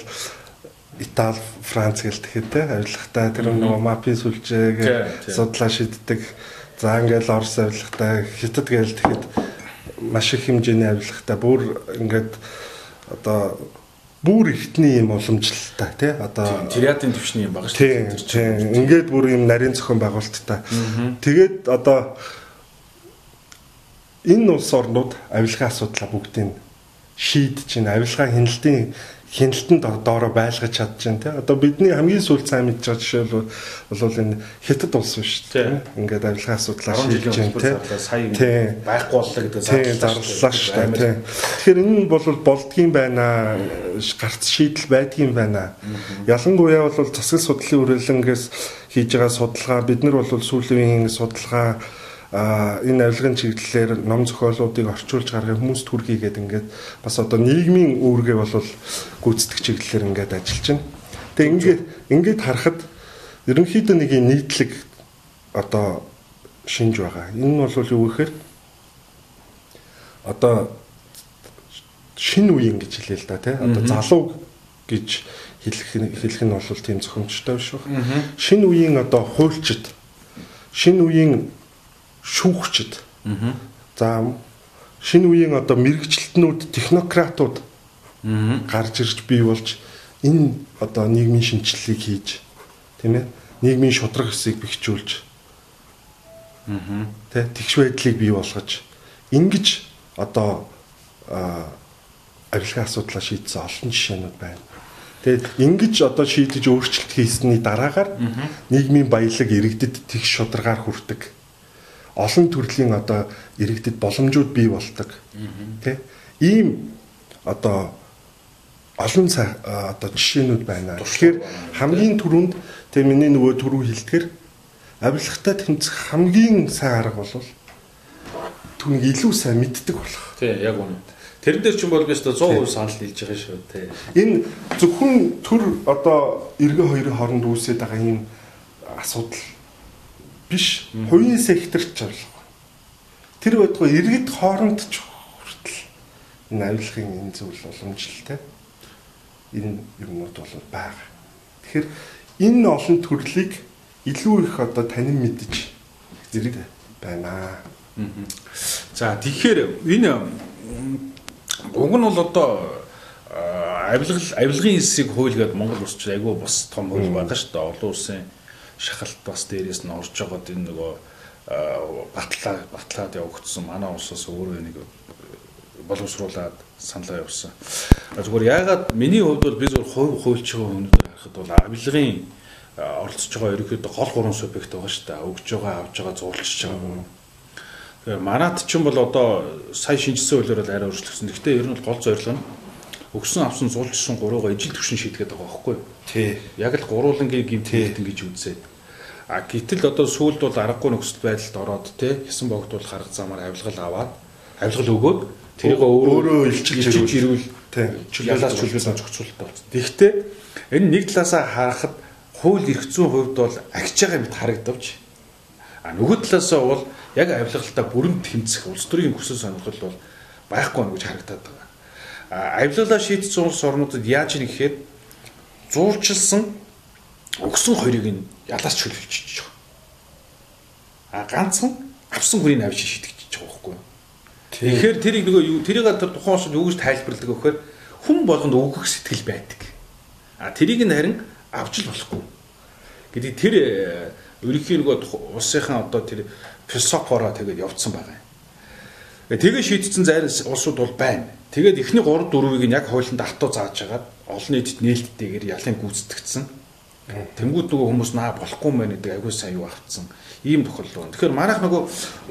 Итали, Франц гэл тэгэхэд тий авилгатай тэр нөгөө мапын сүлжээг судлаа шийддэг. За ингээл Орос авилгатай, Хятад гээл тэгэхэд маш их хэмжээний авилгатай бүр ингээд одоо бүр ихтний юм уламжлалтай тий одоо триадын төвшний юм байгаа шүү дээ. Тийм. Ингээд бүр юм нарийн зохион байгуулалттай. Тэгээд одоо энэ улс орнууд авилгын асуудлаа бүгдийг шийдэж чинь авилгаа хяналтын хяналтанд доороо байлгаж байна те. Одоо бидний хамгийн сүүл сайн мэдж байгаа жишээ бол бол энэ хятад улс биш те. Ингээд авилгаа асуудлаа шийдэж байна те. Сая байхгүй боллоо гэдэг зарлалаа шүү дээ те. Тэгэхээр энэ бол болдгийм байна. Гарц шийдэл байдгийм байна. Ялангуяа бол засаг судлалын үрэлэнгээс хийж байгаа судалгаа бид нар бол сүүлийн судалгаа энэ авилгын чиглэлээр ном зохиолуудыг орчуулж гаргах хүмүүс төргий гэдэг ингээд бас одоо нийгмийн үүргээ бол гүйцэтгэх чиглэлээр ингээд ажиллаж байна. Тэгээ ингээд ингээд харахад ерөнхийдөө нэг юм нийтлэг одоо шинж байгаа. Энэ нь бол юу гэхээр одоо шин үеийн гэж хэлээ л да тий. Одоо залуу гэж хэлэх хэлэх нь бол тийм зохимжтой биш байна. Шин үеийн одоо хуульчид шин үеийн шүүгчд. За шинэ үеийн одоо мэрэгчлэтнүүд, технократууд гарч ирж бий болж энэ одоо нийгмийн шинжилгээг хийж тийм ээ нийгмийн шудраг хэсгийг бэхжүүлж тэ тэгш байдлыг бий болгож ингэж одоо авилгын асуудлаа шийдсэн олон жишээнүүд байна. Тэгээд ингэж одоо шийдэж өөрчлөлт хийсний дараагаар нийгмийн баялаг иргэдэд тэгш шударгаар хүрдэг. Олон төрлийн одоо иргэдэд боломжууд бий болдог. Тэ? Ийм одоо олон одоо жишээнүүд байна. Тэгэхээр хамгийн түрүүнд тэг миний нөгөө түрүү хэлдгэр авилгатай тэмцэх хамгийн сайн арга бол түүнийг илүү сайн мэддэг болох. Тий, яг үнэ. Тэрэн дээр ч юм бол би өстө 100% санал хэлж байгаа шүү тий. Энэ зөвхөн төр одоо эргэн хоёрын хооронд үүсээд байгаа юм асуудал биш. Хувийн секторт ч авлага. Тэр байтугай иргэд хооронд ч хүртэл энэ авилгын энэ зүйл уламжлалтай. Энэ юмнууд бол байгаа. Тэгэхээр энэ олон төрлийг илүү их одоо танин мэдж зэрэг байна. За тэгэхээр энэ Уг нь бол одоо авилгал авилгын хэсгийг хуйлгаад Монгол улсч айгүй бас том хууль байгаа шүү дээ. Олон улсын шахалт бас дээрээс нь орж байгаад энэ нөгөө батлаа батлаад явагдсан манай улсаас өөрөө нэг боловсруулад саналаа явуулсан. Зүгээр яагаад миний хувьд бол би зөвхөн хувь хуульч байгаа хүмүүст харахад бол авилгын оролцож байгаа ерөөхдөө гол гурван субъект байгаа шүү дээ. Өгж байгаа, авж байгаа, зуулчж байгаа. Тэгээ манад ч юм бол одоо сая шинжсэн хуулиар арай өөрчлөгдсөн. Гэхдээ ер нь бол гол зорилго нь өгсөн авсан зулжсан гуруугаа ижил төвшин шийдгээд байгаа байхгүй юу? Тий. Яг л гуруулангийн гимт хийгдэн гэж үзээд. А гэтэл одоо сүүлд бол аргагүй нөхцөл байдалд ороод те хэсэн богдвол харга замаар авилгал аваад авилгал өгөөд тэрийг өөрөө илчилж ирүүл ялаас чөлөөс зохицуулалт болсон. Тэгэхдээ энэ нэг талаасаа харахад хууль эрх зүйн хувьд бол агч байгаа мэт харагдавч. А нөгөө талаасаа бол яг авилгалтаа бүрэн тэмцэх улс төрийн хүсэл сонирхол бол байхгүй байна гэж харагдаад байгаа. А авилгалаа шийдсэн улс орнуудад яаж ийм гэхээр зуурчилсан өгсөн хоёрыг нь ялаас чөлөөлчихөж байгаа. А ганцхан авсан хүрийг авч шийдэгдэж байгаа байхгүй юу? Тэгэхээр тэрийг нөгөө юу тэрийг тэр тухайн улсад юу гэж тайлбарладаг вэхээр хүн болгонд өгөх сэтгэл байдаг. А тэрийг нь харин авч л болохгүй. гэдэг тэр ерөнхийн нөгөө улсынхаа одоо тэр философороо тэгээд явцсан байгаа юм. Тэгээ шийдсэн зайр улсууд бол байна. Тэгээд эхний 3 4-ийг нь яг хуулинд автуу зааж агаад олон нийтэд нээлттэйгээр ялын гүйцэтгэгдсэн. Тэнгүүд нөгөө хүмүүс наа болохгүй мэн гэдэг агүй сайн юу авцсан. Ийм тохиолдол байна. Тэгэхээр манайх нөгөө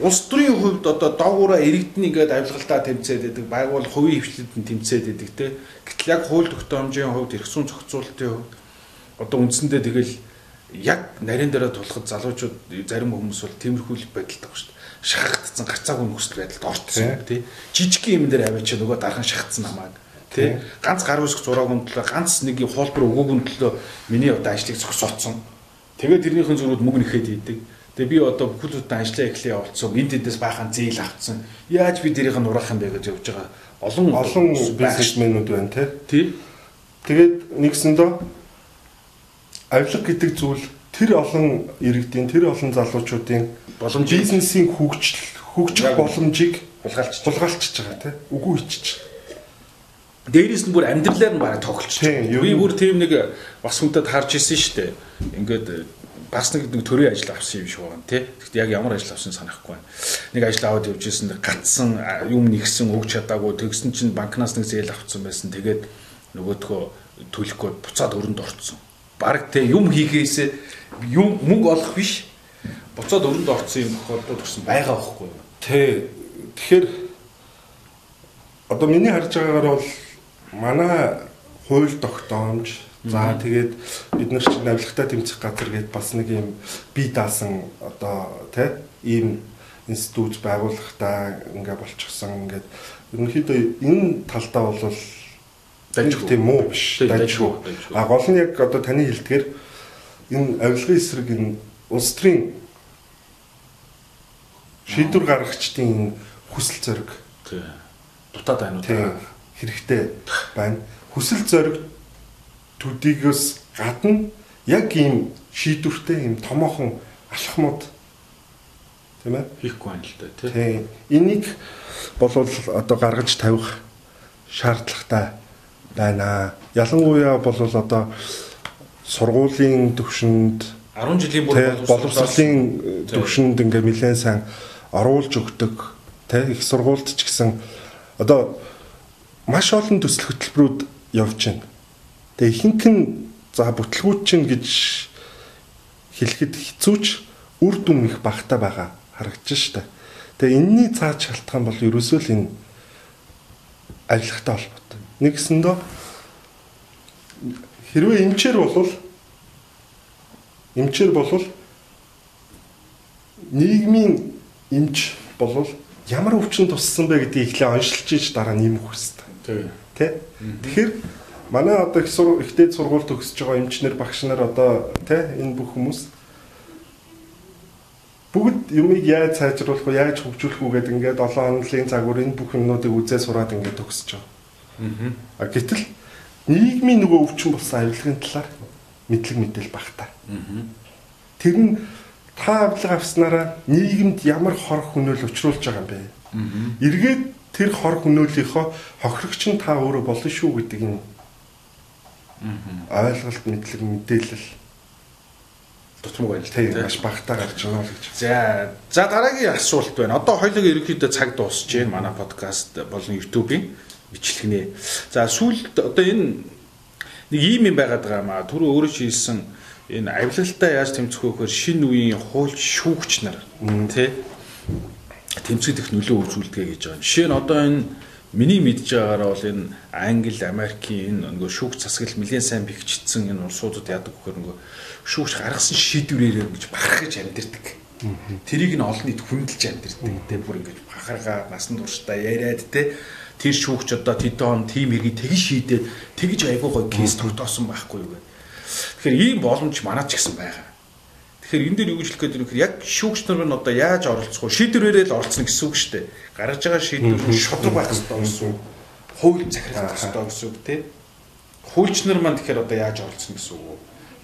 улс төрийн хувьд одоо доогуура иргэдний ингээд авилгалтаа тэмцээд байдаг, байгуул хувийн хвшлэлд нь тэмцээд байдаг те. Гэтэл яг хууль тогтоомжийн хувьд эрх зүйн зохицуулалтын хувьд одоо үндсэндээ тэгэл яг нарийн дээр тулахад залуучууд зарим хүмүүс бол тиймэрхүү байдалтай байгаа шүү дээ. Шахагдсан гарцаагүй нөхцөл байдалд орцсон тий. Жижиг юм дээр аваач нөгөө дархан шахагдсан намайг тий. Ганц гар үсэх зураагүй төлөө ганц нэг хуулбар өгөөгүй төлөө миний одоо ажлыг зогсооцсон. Тэгээд тэрнийхэн зүрүүд мөнгө нэхэд идэг. Тэгээ би одоо бүхэл бүтэн ажлаа эхлэе явуулсан. Энд эндээс баахан зээл авцсан. Яаж би дэрийг нь урах юм бэ гэж явж байгаа. Олон олон бизнесмэнүүд байна тий. Тэгээд нэгсэндээ авилга гэдэг зүйл тэр олон иргэдийн тэр олон залуучуудын боломж бизнесийн хөгжил хөгжих боломжийг булгаалчихж байгаа тийм үгүй ичж Дээрээс нь бүр амьдралаар нь бараг байна. Би бүр тийм нэг бас хүнтэд харж ирсэн шүү дээ. Ингээд бас нэг нэг төрийн ажил авсан юм шиг байна тий. Гэхдээ яг ямар ажил авсан санахгүй байна. Нэг ажил аваад явж ирсэн гатсан юм нэгсэн өгч чадаагүй тэгсэн чинь банкнаас нэг зээл авцсан байсан. Тэгээд нөгөөдхөө төлөхгүй буцаад өрөнд орцсон баг те юм хийхээсээ юм мөнгө олох биш буцаад өрөнд орсон юм тохиолдол гэсэн байгаа байхгүй юу? Тэ. Тэгэхээр одоо миний харж байгаагаар бол манай хууль тогтоомж за тэгээд бид нар чинь авилгатай тэмцэх газар гээд бас нэг юм бие даасан одоо тэ ийм институт байгуулахдаа ингээ болчихсон ингээд ерөнхийдөө энэ талдаа бол дайжгүй тийм муу биш. Дайжгүй а гол нь яг одоо таны хэлдгээр энэ авилгын эсрэг энэ улс төрийн шийдвэр гаргагчдын хүсэл зориг. Дутаад байна уу хэрэгтэй байна хүсэл зориг төдийгөөс гадна яг ийм шийдвэртэй ийм томоохон алхмууд тийм ээ хийхгүй байна л да тийм энийг болвол одоо гаргаж тавих шаардлагатай байна. Ялангуяа бол одоо сургуулийн төвшөнд 10 жилийн бүр боловсролын төвшөнд ингээ нэлээд сайн оруулж өгдөг. Тэ их сургуульд ч гэсэн одоо маш олон төсөл хөтөлбөрүүд явж байна. Тэгээ ихэнх нь за бүтлгүүд чинь гэж хэлэхэд хэцүүч үр дүн их багтаа байгаа харагдаж штэ. Тэгээ энэний цааш шалтгаан бол ерөөсөө л энэ ажиллахтай холбоотой. Нэгсэндөө хэрвээ эмчээр болвол эмчээр болвол нийгмийн эмч болвол ямар өвчин туссан бэ гэдгийг ихлэ оншилж иж дараа нэмэх хэрэгтэй. Тэ? Тэгэхээр манай одоо их сур ихтэй сургууль төгсөж байгаа эмчнэр багш нар одоо тэ энэ бүх хүмүүс бүгд юмыг яаж сайжруулах вэ, яаж хөгжүүлэх үү гэдэг ингээд 7 хоноглын цагуур энэ бүх юмнуудыг үзээ сураад ингээд төгсөж байгаа. Аа. Гэтэл нийгмийн нөгөө өвчин болсон авилгын талаар мэдлэг мэдээл багтаа. Тэр нь та авилга авснараа нийгэмд ямар хор хөнөөл учруулж байгаа юм бэ? Эргээд тэр хор хөнөөлийнхөө хохирогч нь та өөрөө болно шүү гэдэг энэ ойлголт мэдлэг мэдээлэл дутмаг байна. Тийм маш багтаа гарч байна л гэж. За за дараагийн асуулт байна. Одоо хоёулаа ерөнхийдөө цаг дуусж байна. Манай подкаст болон YouTube-ийн бичлэгнээ. За сүүлд одоо энэ нэг ийм юм байгаад байгаа маа. Түр өөрөө шийдсэн энэ авилалтаа яаж тэмцэх вэ гэхээр шинэ үеийн хуульч шүүгч нар тий тэмцэгдэх нөлөө үзүүлдэг гэж байгаа. Жишээ нь одоо энэ миний мэдж байгаагаар бол энэ Англи, Америкийн энэ нөгөө шүүгч засаглал нэлээд сайн бэхжигдсэн энэ улсуудад яадаг гэхээр нөгөө шүүгч гаргасан шийдвэрээр ингэж бахархаж амьдэрдэг. Тэрийг нь олон нийт хүндэлж амьдэрдэг. Тэ бүр ингэж бахаргаа насан туршдаа яриад тэ тэр шүүгч одоо тэдэн тим хэргийг тэгж шийдээд тэгж айгуу гой кейс тогтоосон байхгүй юу гэх. Тэгэхээр ийм боломж манад ч гэсэн байгаа. Тэгэхээр энэ дээр юу гэж хэлэх гээд юм яг шүүгч нар нь одоо яаж оролцох вэ? Шийдвэрээрээ л оролцсон гэсэн үг шүү дээ. Гаргаж байгаа шийдвэр шудраг байх хэрэгтэй гэсэн үг. Хууль захирах хэрэгтэй гэсэн үг тий. Хуульч нар маань тэгэхээр одоо яаж оролцсон гэсэн үг вэ?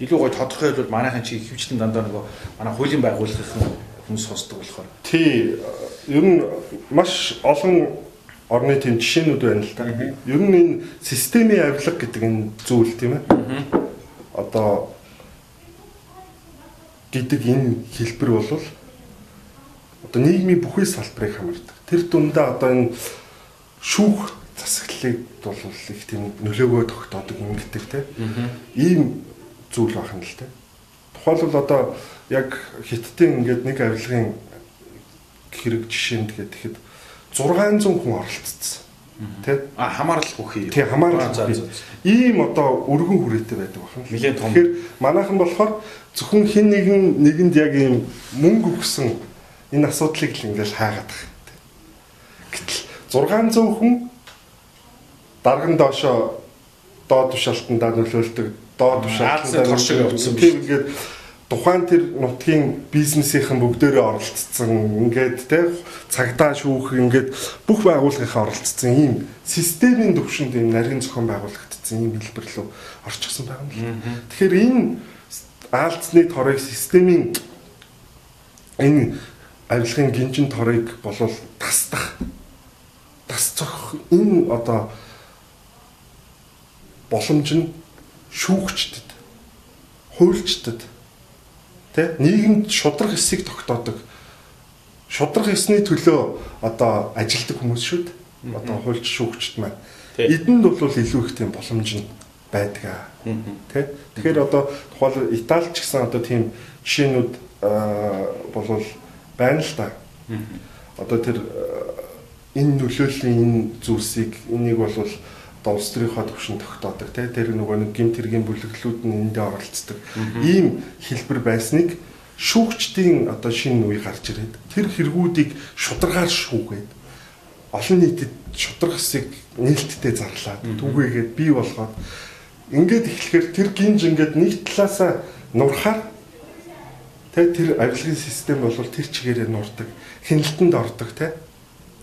илүү гой тодорхой хэлбэл манайхан чи хөвчлэн дандаа нөгөө манай хуулийн байгууллагын хүмүүс сонсдог болохоор. Тий. Ер нь маш олон орны тийм жишээнүүд байна л да. Ер нь энэ системийн авилга гэдэг энэ зүйл тийм ээ. Одоо гэдэг энэ хэлбэр бол одоо нийгмийн бүхий салбарыг хамардаг. Тэр дундаа одоо энэ шүүх засаглалыг бол их тийм нөлөөгөө тогтоодог юм гэдэг тийм. Ийм зүйл байна л те. Тухайлбал одоо яг хиттийн ингээд нэг авилгын хэрэг жишээнд тэгэхэд 600 хүн оролцсон. Тэ? А хамаарал бүхий. Тий, хамаарал бүхий. Ийм одоо өргөн хүрээтэй байдаг байна. Нилээн том. Тэгэхээр манайхан болохоор зөвхөн хин нэгэн нэгэнд яг ийм мөнгө өгсөн энэ асуудлыг л ингээл хаагаад байгаа. Гэтэл 600 хүн дарган доошоо доод тушаалтандаа нөлөөлдөг доод тушаалтандаа торшиг явуулсан тийм ингээд тухайн тэр нутгийн бизнесийнхэн бүгдээрээ оролцсон ингээд те цагдаа шүүх ингээд бүх байгууллагынхаа оролцсон ийм системийн төвшөнд ийм нарийн зохион байгуулагдсан ийм хэлбэр рүү орчихсон байгаа юм л. Тэгэхээр энэ аалцны торыг системийн энэ авилгын гинжин торыг болов тасдах тасцох энэ одоо боломж нь шүүгчдэд хуульчдад тэ нийгэмд шудраг эсийг тогтоодог шудраг эсний төлөө одоо ажилтдаг хүмүүс шүү дээ. Одоо хуульч шүүгчд маань. Эдэнд бол илүү их тийм боломж нь байдаг аа. Тэ? Тэгэхээр одоо тухайл Итали ч гэсэн одоо тийм жишээнүүд болвол байна л да. Одоо тэр энэ нөлөөллийн энэ зүйлсийг энийг болвол одоо улс төрийнхөө төвшин тогтоодог тий тэр нөгөө нэг гимт хэргийн бүлэглүүд нь эндээ оролцдог. Ийм хэлбэр байсныг шүүгчдийн одоо шинэ үе гарч ирээд тэр хэрэгүүдийг шударгаар шүүгээд олон нийтэд шудраг хэсэг нээлттэй зарлаад түгээгээд бий болгоод ингээд эхлэхээр тэр гинж ингээд нэг талаасаа нурхаар тэ тэр авилгын систем бол тэр чигээрээ нурдаг хяналтанд ордог тэ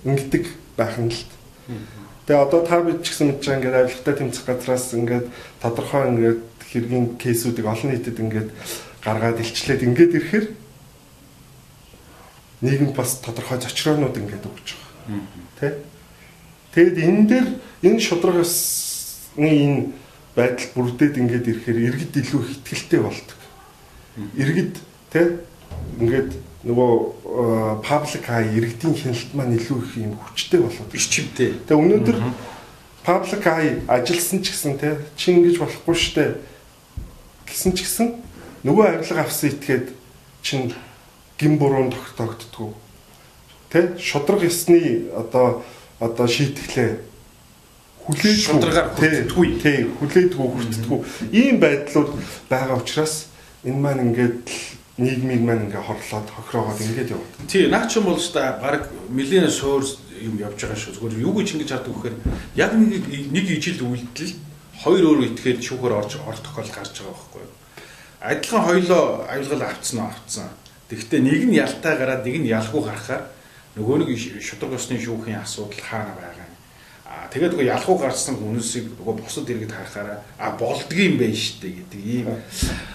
ингэдэг байх нь л Тэгээ одоо та бид ч гэсэн байгаа ингээд авилгатай тэмцэх газраас ингээд тодорхой ингээд хэргийн кейсүүдийг олон нийтэд ингээд гаргаад илчлээд ингээд ирэхээр нийгэм бас тодорхой зочроонууд ингээд өгч байгаа. Тэ? Тэгэд энэ дээр энэ шудраг усны энэ байдал бүрдээд ингээд ирэхээр иргэд илүү ихтгэлтэй болдог. Иргэд тэ? Ингээд нөгөө паблик хай иргэдийн хяналт маань илүү их юм хүчтэй болоод биш чимтэй. Тэгээ өнөөдөр public eye ажилласан ч гэсэн те чи ингэж болохгүй штэ. Гэсэн ч гэсэн нөгөө авилга авсан итгээд чин гин буруунд тогтогддгүү тэ? Шудраг ёсны одоо одоо шийтгэлээ хүлээж шударгаар хүртдэггүй тий хүлээдгүү хүртдэггүй ийм байдлууд байгаа учраас энэ маань ингээд нийгмийг маань ингээ хорлоод хохироогоод ингээд яваад. Тий, наач юм бол ч та баг нэлээд суур юм явж байгаа шүү. Зүгээр юу гэж ингэж хаадаг вэхээр яг нэг нэг ижил үйлдэл хоёр өөр итгээд шүүхээр орж орох тохиол гарч байгаа байхгүй юу. Адилхан хоёлоо авилгал авцсан уу авцсан. Тэгэхдээ нэг нь ялтаа гараад нэг нь ялгүй гарахаар нөгөө нэг шудраг ёсны шүүхийн асуудал хаана байгаа тэгээд нөгөө ялгүй гарсан хүмүүсийг нөгөө бусад иргэд харахаараа а болдгийм байх штэ гэдэг ийм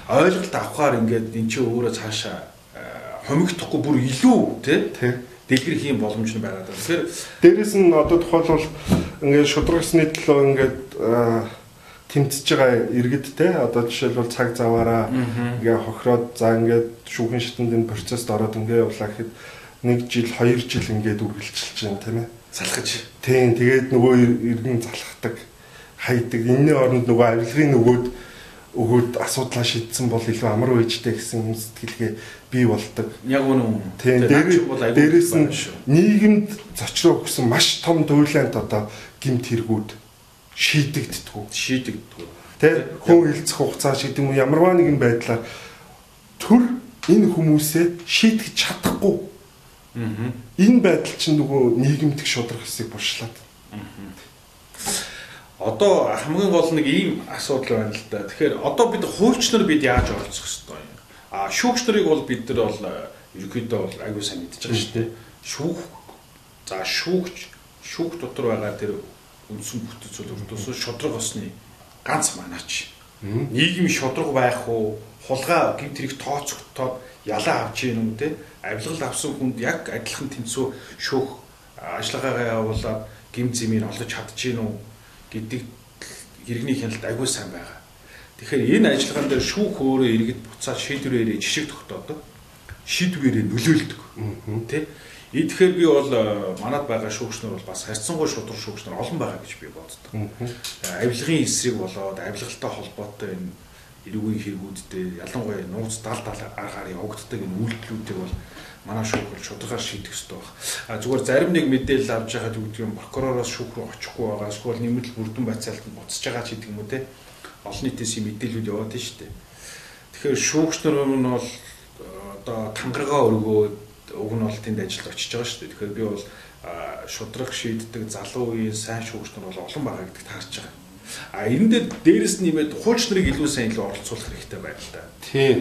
ойлголт авахаар ингээд эн чинь өөрөө цаашаа хомигдохгүй бүр илүү тий. Дэлгэрэх юм боломж нь байгаа. Тэгэхээр дээрэс нь одоо тухайлбал ингээд шудрагсны төлөө ингээд тэмцэж байгаа иргэд те одоо жишээлбэл цаг заваараа ингээ хохироод за ингээд шүүхийн шатанд энэ процессд ороод ингээ явлаа гэхэд нэг жил, хоёр жил ингээд үргэлжилж байна тийм ээ. Залхаж. Тийм, тэгээд нөгөө иргэн залхахдаг, хайдаг. Энэний оронд нөгөө авилгын нөгөөд өгөөд асуудлаа шийдсэн бол илүү амар байжтэй гэсэн юм сэтгэлгээ бий болдог. Яг үнэн. Тийм, дээрээс нь нийгэмд зочроо өгсөн маш том дуйлаант одоо гимт хэрэгүүд шийдэгддэг. Шийдэгддэг. Тэ хүн хилцэх хугацаа шиг юм ямарваа нэгэн байдлаар төр энэ хүмүүсээ шийдэж чадахгүй Энэ байдал чинь нөгөө нийгэмдік шудрах хэсгийг буршлаад. Одоо хамгийн гол нэг ийм асуудал байна л да. Тэгэхээр одоо бид хуульч нар бид яаж оролцох ёстой юм? А шүүгч нарыг бол бид нар бол э, ерөөдөө бол аягүй сайн мэдчихэж байгаа шүү дээ. Шүүх за шүүгч шүүх дотор байгаа тэр үндсэн бүтэц зүйл өрдөөс шудраг осны ганц манаач. Нийгэм шудраг байх уу? Хулгай гинт тэрийг тооцогдоод ялаа авч ийн юм те авилгал авсан хүнд яг адилхан тэнцүү шүүх ажиллагаагаа явуулаад гим зэмийг олж чадчихэв үү гэдэг иргэний хяналт агүй сайн байгаа. Тэгэхээр энэ ажиллагаан дээр шүүх өөрөө иргэд буцаад шийдвэрээрээ жишг тогтоодог. Шийдвэрээ нөлөөлдөг. Тэ? Тэгэхээр би бол манад байгаа шүүгчнэр бол бас харьцангуй шудраг шүүгчнэр олон байгаа гэж би боддог. Авилгын эсрэг болоод авилгалтай холбоотой энэ эрүүгийн хэрэгүүдтэй ялангуяа нууц дал дал аргаар явагддаг энэ үйлдэлүүдийг бол манай шүүх бол шударгаар шийдэх ёстой баг. А зүгээр зарим нэг мэдээлэл авч байгаад үгдэг юм прокуророос шүүх рүү очихгүй байгаа. Эсвэл нэмэлт бүрдэн байцаалтанд буцаж байгаа ч гэдэг юм уу те. Олон нийтээс юм мэдээлүүд яваад байна шүү дээ. Тэгэхээр шүүгч нар нь бол одоо тангараа өргөөд уг нь бол тэнд ажилд очиж байгаа шүү дээ. Тэгэхээр би бол шудраг шийддэг залуу үеийн сайн шүүгч нар бол олон байгаа гэдэгт харж байгаа. А энэ дээр дээрэс нь нэмээд хууч нарыг илүү сайн илүү оролцуулах хэрэгтэй байна л да. Тийм.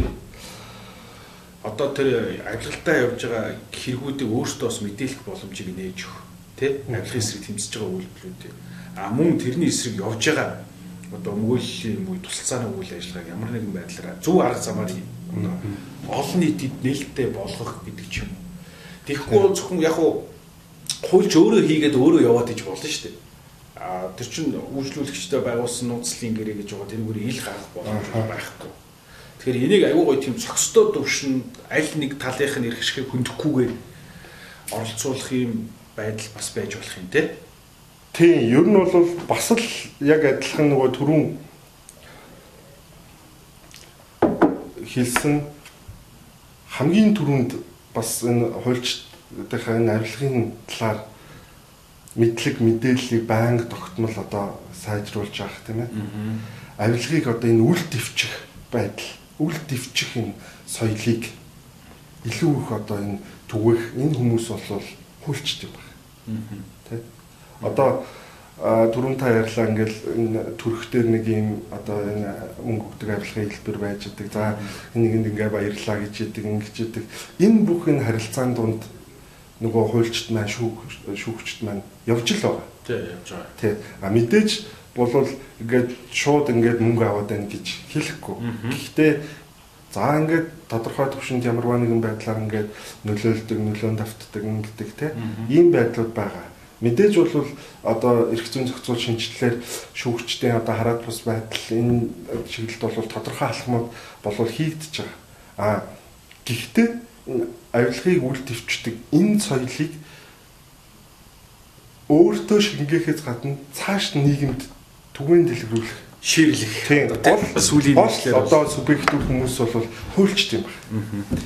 Одоо тэр авилгалтаа явж байгаа хэрэгүүдийг өөртөө бас мэдээлэх боломжийг нээж өг. Тэ? Авилгын эсрэг тэмцэж байгаа үйлдэлүүдийг. А мөн тэрний эсрэг явж байгаа одоо мөөллийн үе тусалцааны үйл ажиллагааг ямар нэгэн байдлаар зөв арга замаар одоо олон нийтэд нээлттэй болгох гэдэг ч юм. Тэгэхгүй бол зөвхөн яг хуу хуульч өөрөө хийгээд өөрөө яваад иж болно шүү дээ а тэр чин үйлчлүүлэгчтэй байгуулсан нууцлын гэрээ гэж байгаа тэрүүгээр ил гарах боломж байхгүй. Тэгэхээр энийг аюу гой тийм цогцтой төвшин аль нэг талынх нь ирэх шиг хөндөөхгүйгээр оролцуулах юм байдал бас байж болох юм те. Тийм, ер нь бол бас л яг адилхан нөгөө түрүүн хэлсэн хамгийн түрүүнд бас энэ хуульчдынхаа энэ авилгын талаар мэдлэг мэдээллийг байнга тогтмол одоо сайжруулж явах тийм ээ. Авилгыг одоо энэ үл дэвчих байдал, үл дэвчих энэ соёлыг илүү их одоо энэ түгэх энэ хүмүүс бол юм байна. Тэ? Одоо түрүүн та ярьлаа ингээл энэ төрхтөр нэг юм одоо энэ мөнгө өгдөг авилгын хэлбэр байж байгаа. За энийг ингээ баярлаа гэж яадаг, ингэж яадаг. Энэ бүх энэ харилцаанд дунд нөгөө хуульчд маань шүүх шүүгчд маань явж л байгаа. Тий, явж байгаа. Тий. А мэдээж болвол ингээд шууд ингээд мөнгө аваад байна гэж хэлэхгүй. Гэхдээ за ингээд тодорхой төвшөнд ямарваа нэгэн байдлаар ингээд нөлөөлдөг, нөлөөнд автдаг ингээд тий. Ийм байдлууд байгаа. Мэдээж бол одоо эрх зүйн зохицуул шинжилгээр шүүгчдийн одоо хараад бус байдал энэ чиглэлд бол тодорхой алхмууд болвол хийгдэж байгаа. А гэхдээ авилгыг үл төвчдөг энэ соёлыг өөртөө шингээхээс гадна цааш нийгэмд түгээн дэлгэрүүлэх ширлэх. Тийм. Гол сүлийн нийтлэлээр одоо субъектив хүмүүс бол хуульчт юм байна.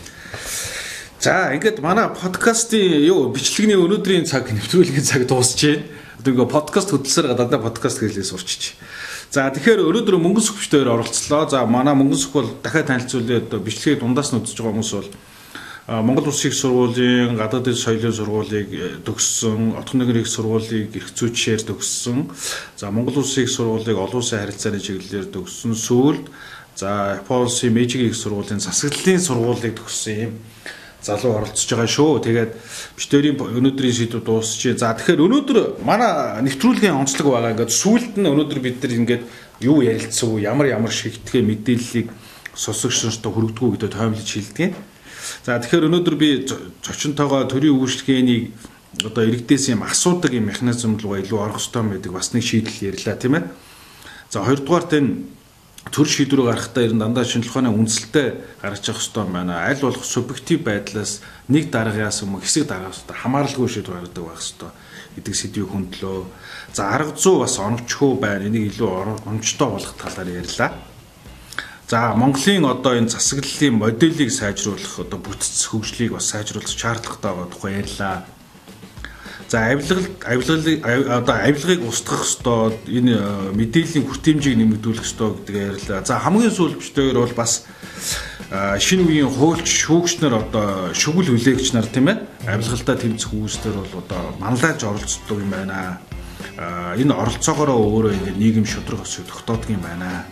За ингээд манай подкастын юу бичлэгний өнөөдрийн цаг нэвтрүүлгийн цаг дуусж байна. Одоо ингээ подкаст хөтлсөр гадаа подкаст гэлээ сурчиж. За тэгэхээр өнөөдөр мөнгөн сүхчдээр оролцлоо. За манай мөнгөн сүх бол дахиад танилцуулъя одоо бичлэгийг дундаас нь үзэж байгаа хүмүүс бол Монгол Улсын их сургуулийн гадаад соёлын сургуулийг э, төгссөн, отго нэгэн их сургуулийг эрх зүйчээр төгссөн. За Монгол Улсын их сургуулийг олон улсын харилцааны чиглэлээр төгссөн. Сүүлд за Японы Улсын Мэйжигийн их сургуулийн засаглалын сургуулийг төгссөн юм залуу оролцож байгаа шүү. Тэгээд бишдэрийн өнөөдрийн шийдвэр дуусчихъя. За тэгэхээр өнөөдөр манай нэвтрүүлгийн онцлог байгаа. Ингээд сүүлд нь өнөөдөр бид нар ингээд юу ярилцсан ямар ямар шигтгэх мэдээллийг сонсогч сонстоо хүргдэггүй гэдэг тоомлож хэлдэг. За тэгэхээр өнөөдөр би зочинтойгоо төрийн үйлчлэгээний одоо иргэдээс юм асуудаг юм механизм руу илүү орох хэрэгтэй байдаг бас нэг шийдэл ярьлаа тийм ээ. За хоёрдугаарт энэ төр шийдвэр гаргахтаа ер нь дандаа шинжлэх ухааны үндсэлтэй гаргаж явах хэрэгтэй байна. Аль болох субъектив байдлаас нэг дараагаас юм хэсэг дараагаас хамааралгүй шийдвэр гаргадаг байх хэрэгтэй гэдэг сэдвийг хөндлөө. За арга зүй бас оновчгүй байна. Энийг илүү оновчтой болгох талаар ярьлаа. За Монголын одоо энэ засаглалын моделийг сайжруулах одоо бүтц хөгжлийг бас сайжруулах шаардлагатай байгаа тухай ярьлаа. За авилгал авилгалыг одоо авилгыг устгах ёстой энэ э, мэдээллийн хүртээмжийг нэмэгдүүлэх ёстой гэдгийг ярьлаа. За хамгийн сүүлчтэйгээр бол бас э, шинэ үеийн хуульч шүүгчнэр одоо шүгэл хүлээгч нар тийм ээ авилгалдаа тэмцэх үүсдэр бол одоо манлайлж оролцдог юм байна. Э, энэ оролцоогоороо өөрөө ингэ нийгэм шудраг өсөж тогтоодог юм байна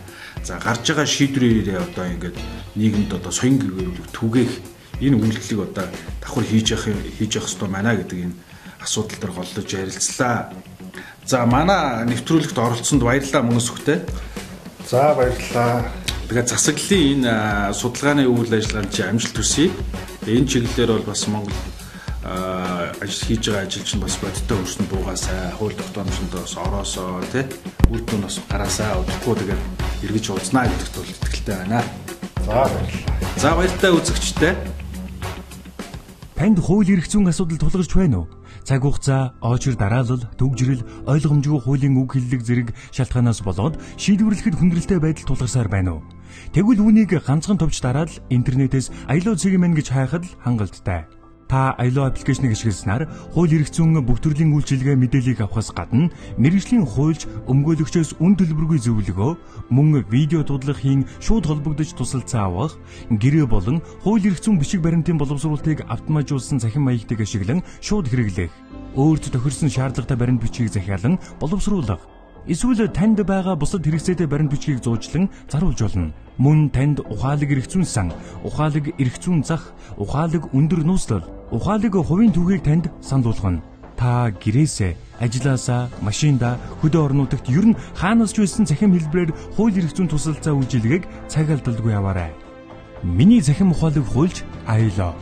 За гарч байгаа шийдвэрээрээ одоо ингээд нийгэмд одоо соён гэрүүлэг түгээх энэ үйлдэлийг одоо давхар хийж явах хийж явах хэрэгтэй байна гэдэг энэ асуудал дээр голлож ярилцлаа. За манай нэвтрүүлэгт оролцсонд баярлалаа мөн сүхтэй. За баярлалаа. Тэгээд засаглалын энэ судалгааны үйл ажиллагаанд чи амжилт хүсье. Энэ чиглэлээр бол бас Монгол ажил хийж байгаа ажил чинь бас бодиттой өрсөн буугаасаа хууль тогтоомжонд бас ороосоо тий үр дүн бас гараасаа удахгүй тэгээд эргэж уузнаа гэдэгт бол итгэлтэй байна. За баярлалаа. За баяртай үзэгчтэй. Танд хууль эрх зүйн асуудал тулгарч байна уу? Цаг хугацаа, очир дараалал, төгжрөл, ойлгомжгүй хуулийн үг хэллэг зэрэг шалтгаанаас болоод шийдвэрлэхэд хүндрэлтэй байдал тулгарсаар байна уу? Тэгвэл үүнийг ганцхан товч дараад интернетээс аялал цэгийн мэн гэж хайхад хангалттай. Та аялал аппликейшнийг ашигласнаар хууль эрх зүйн бүх төрлийн үйлчилгээ мэдээллийг авахаас гадна мэрэгжлийн хуульч өмгөөлөгчөөс үн төлбөргүй зөвлөгөө мөн видео дуудлагын шууд холбогдож тусалцаа авах гэрээ болон хууль эрх зүйн бичиг баримтын боловсруулалтыг автоматжуулсан захин маягтыг ашиглан шууд хэрэглэх өөрт тохирсон шаардлагатай баримт бичгийг захиалан боловсруулах Эсвэл танд байгаа бусад хэрэгцээтэй баримт бичгийг зуучлан заруулж болно. Мөн танд ухаалаг эрх зүйн сан, ухаалаг эрх зүйн зах, ухаалаг өндөр нууцлал, ухаалаг хувийн түүхийг танд сануулгана. Та гэрээсээ, ажилласаа, машинда, хөдөө орнуудагт ер нь хаанаас ч байсан цахим хэлбэрээр хууль эрх зүйн тусалцаа үйлчилгээг цаг алдалгүй аваарай. Миний цахим ухаалаг хуульч аялаа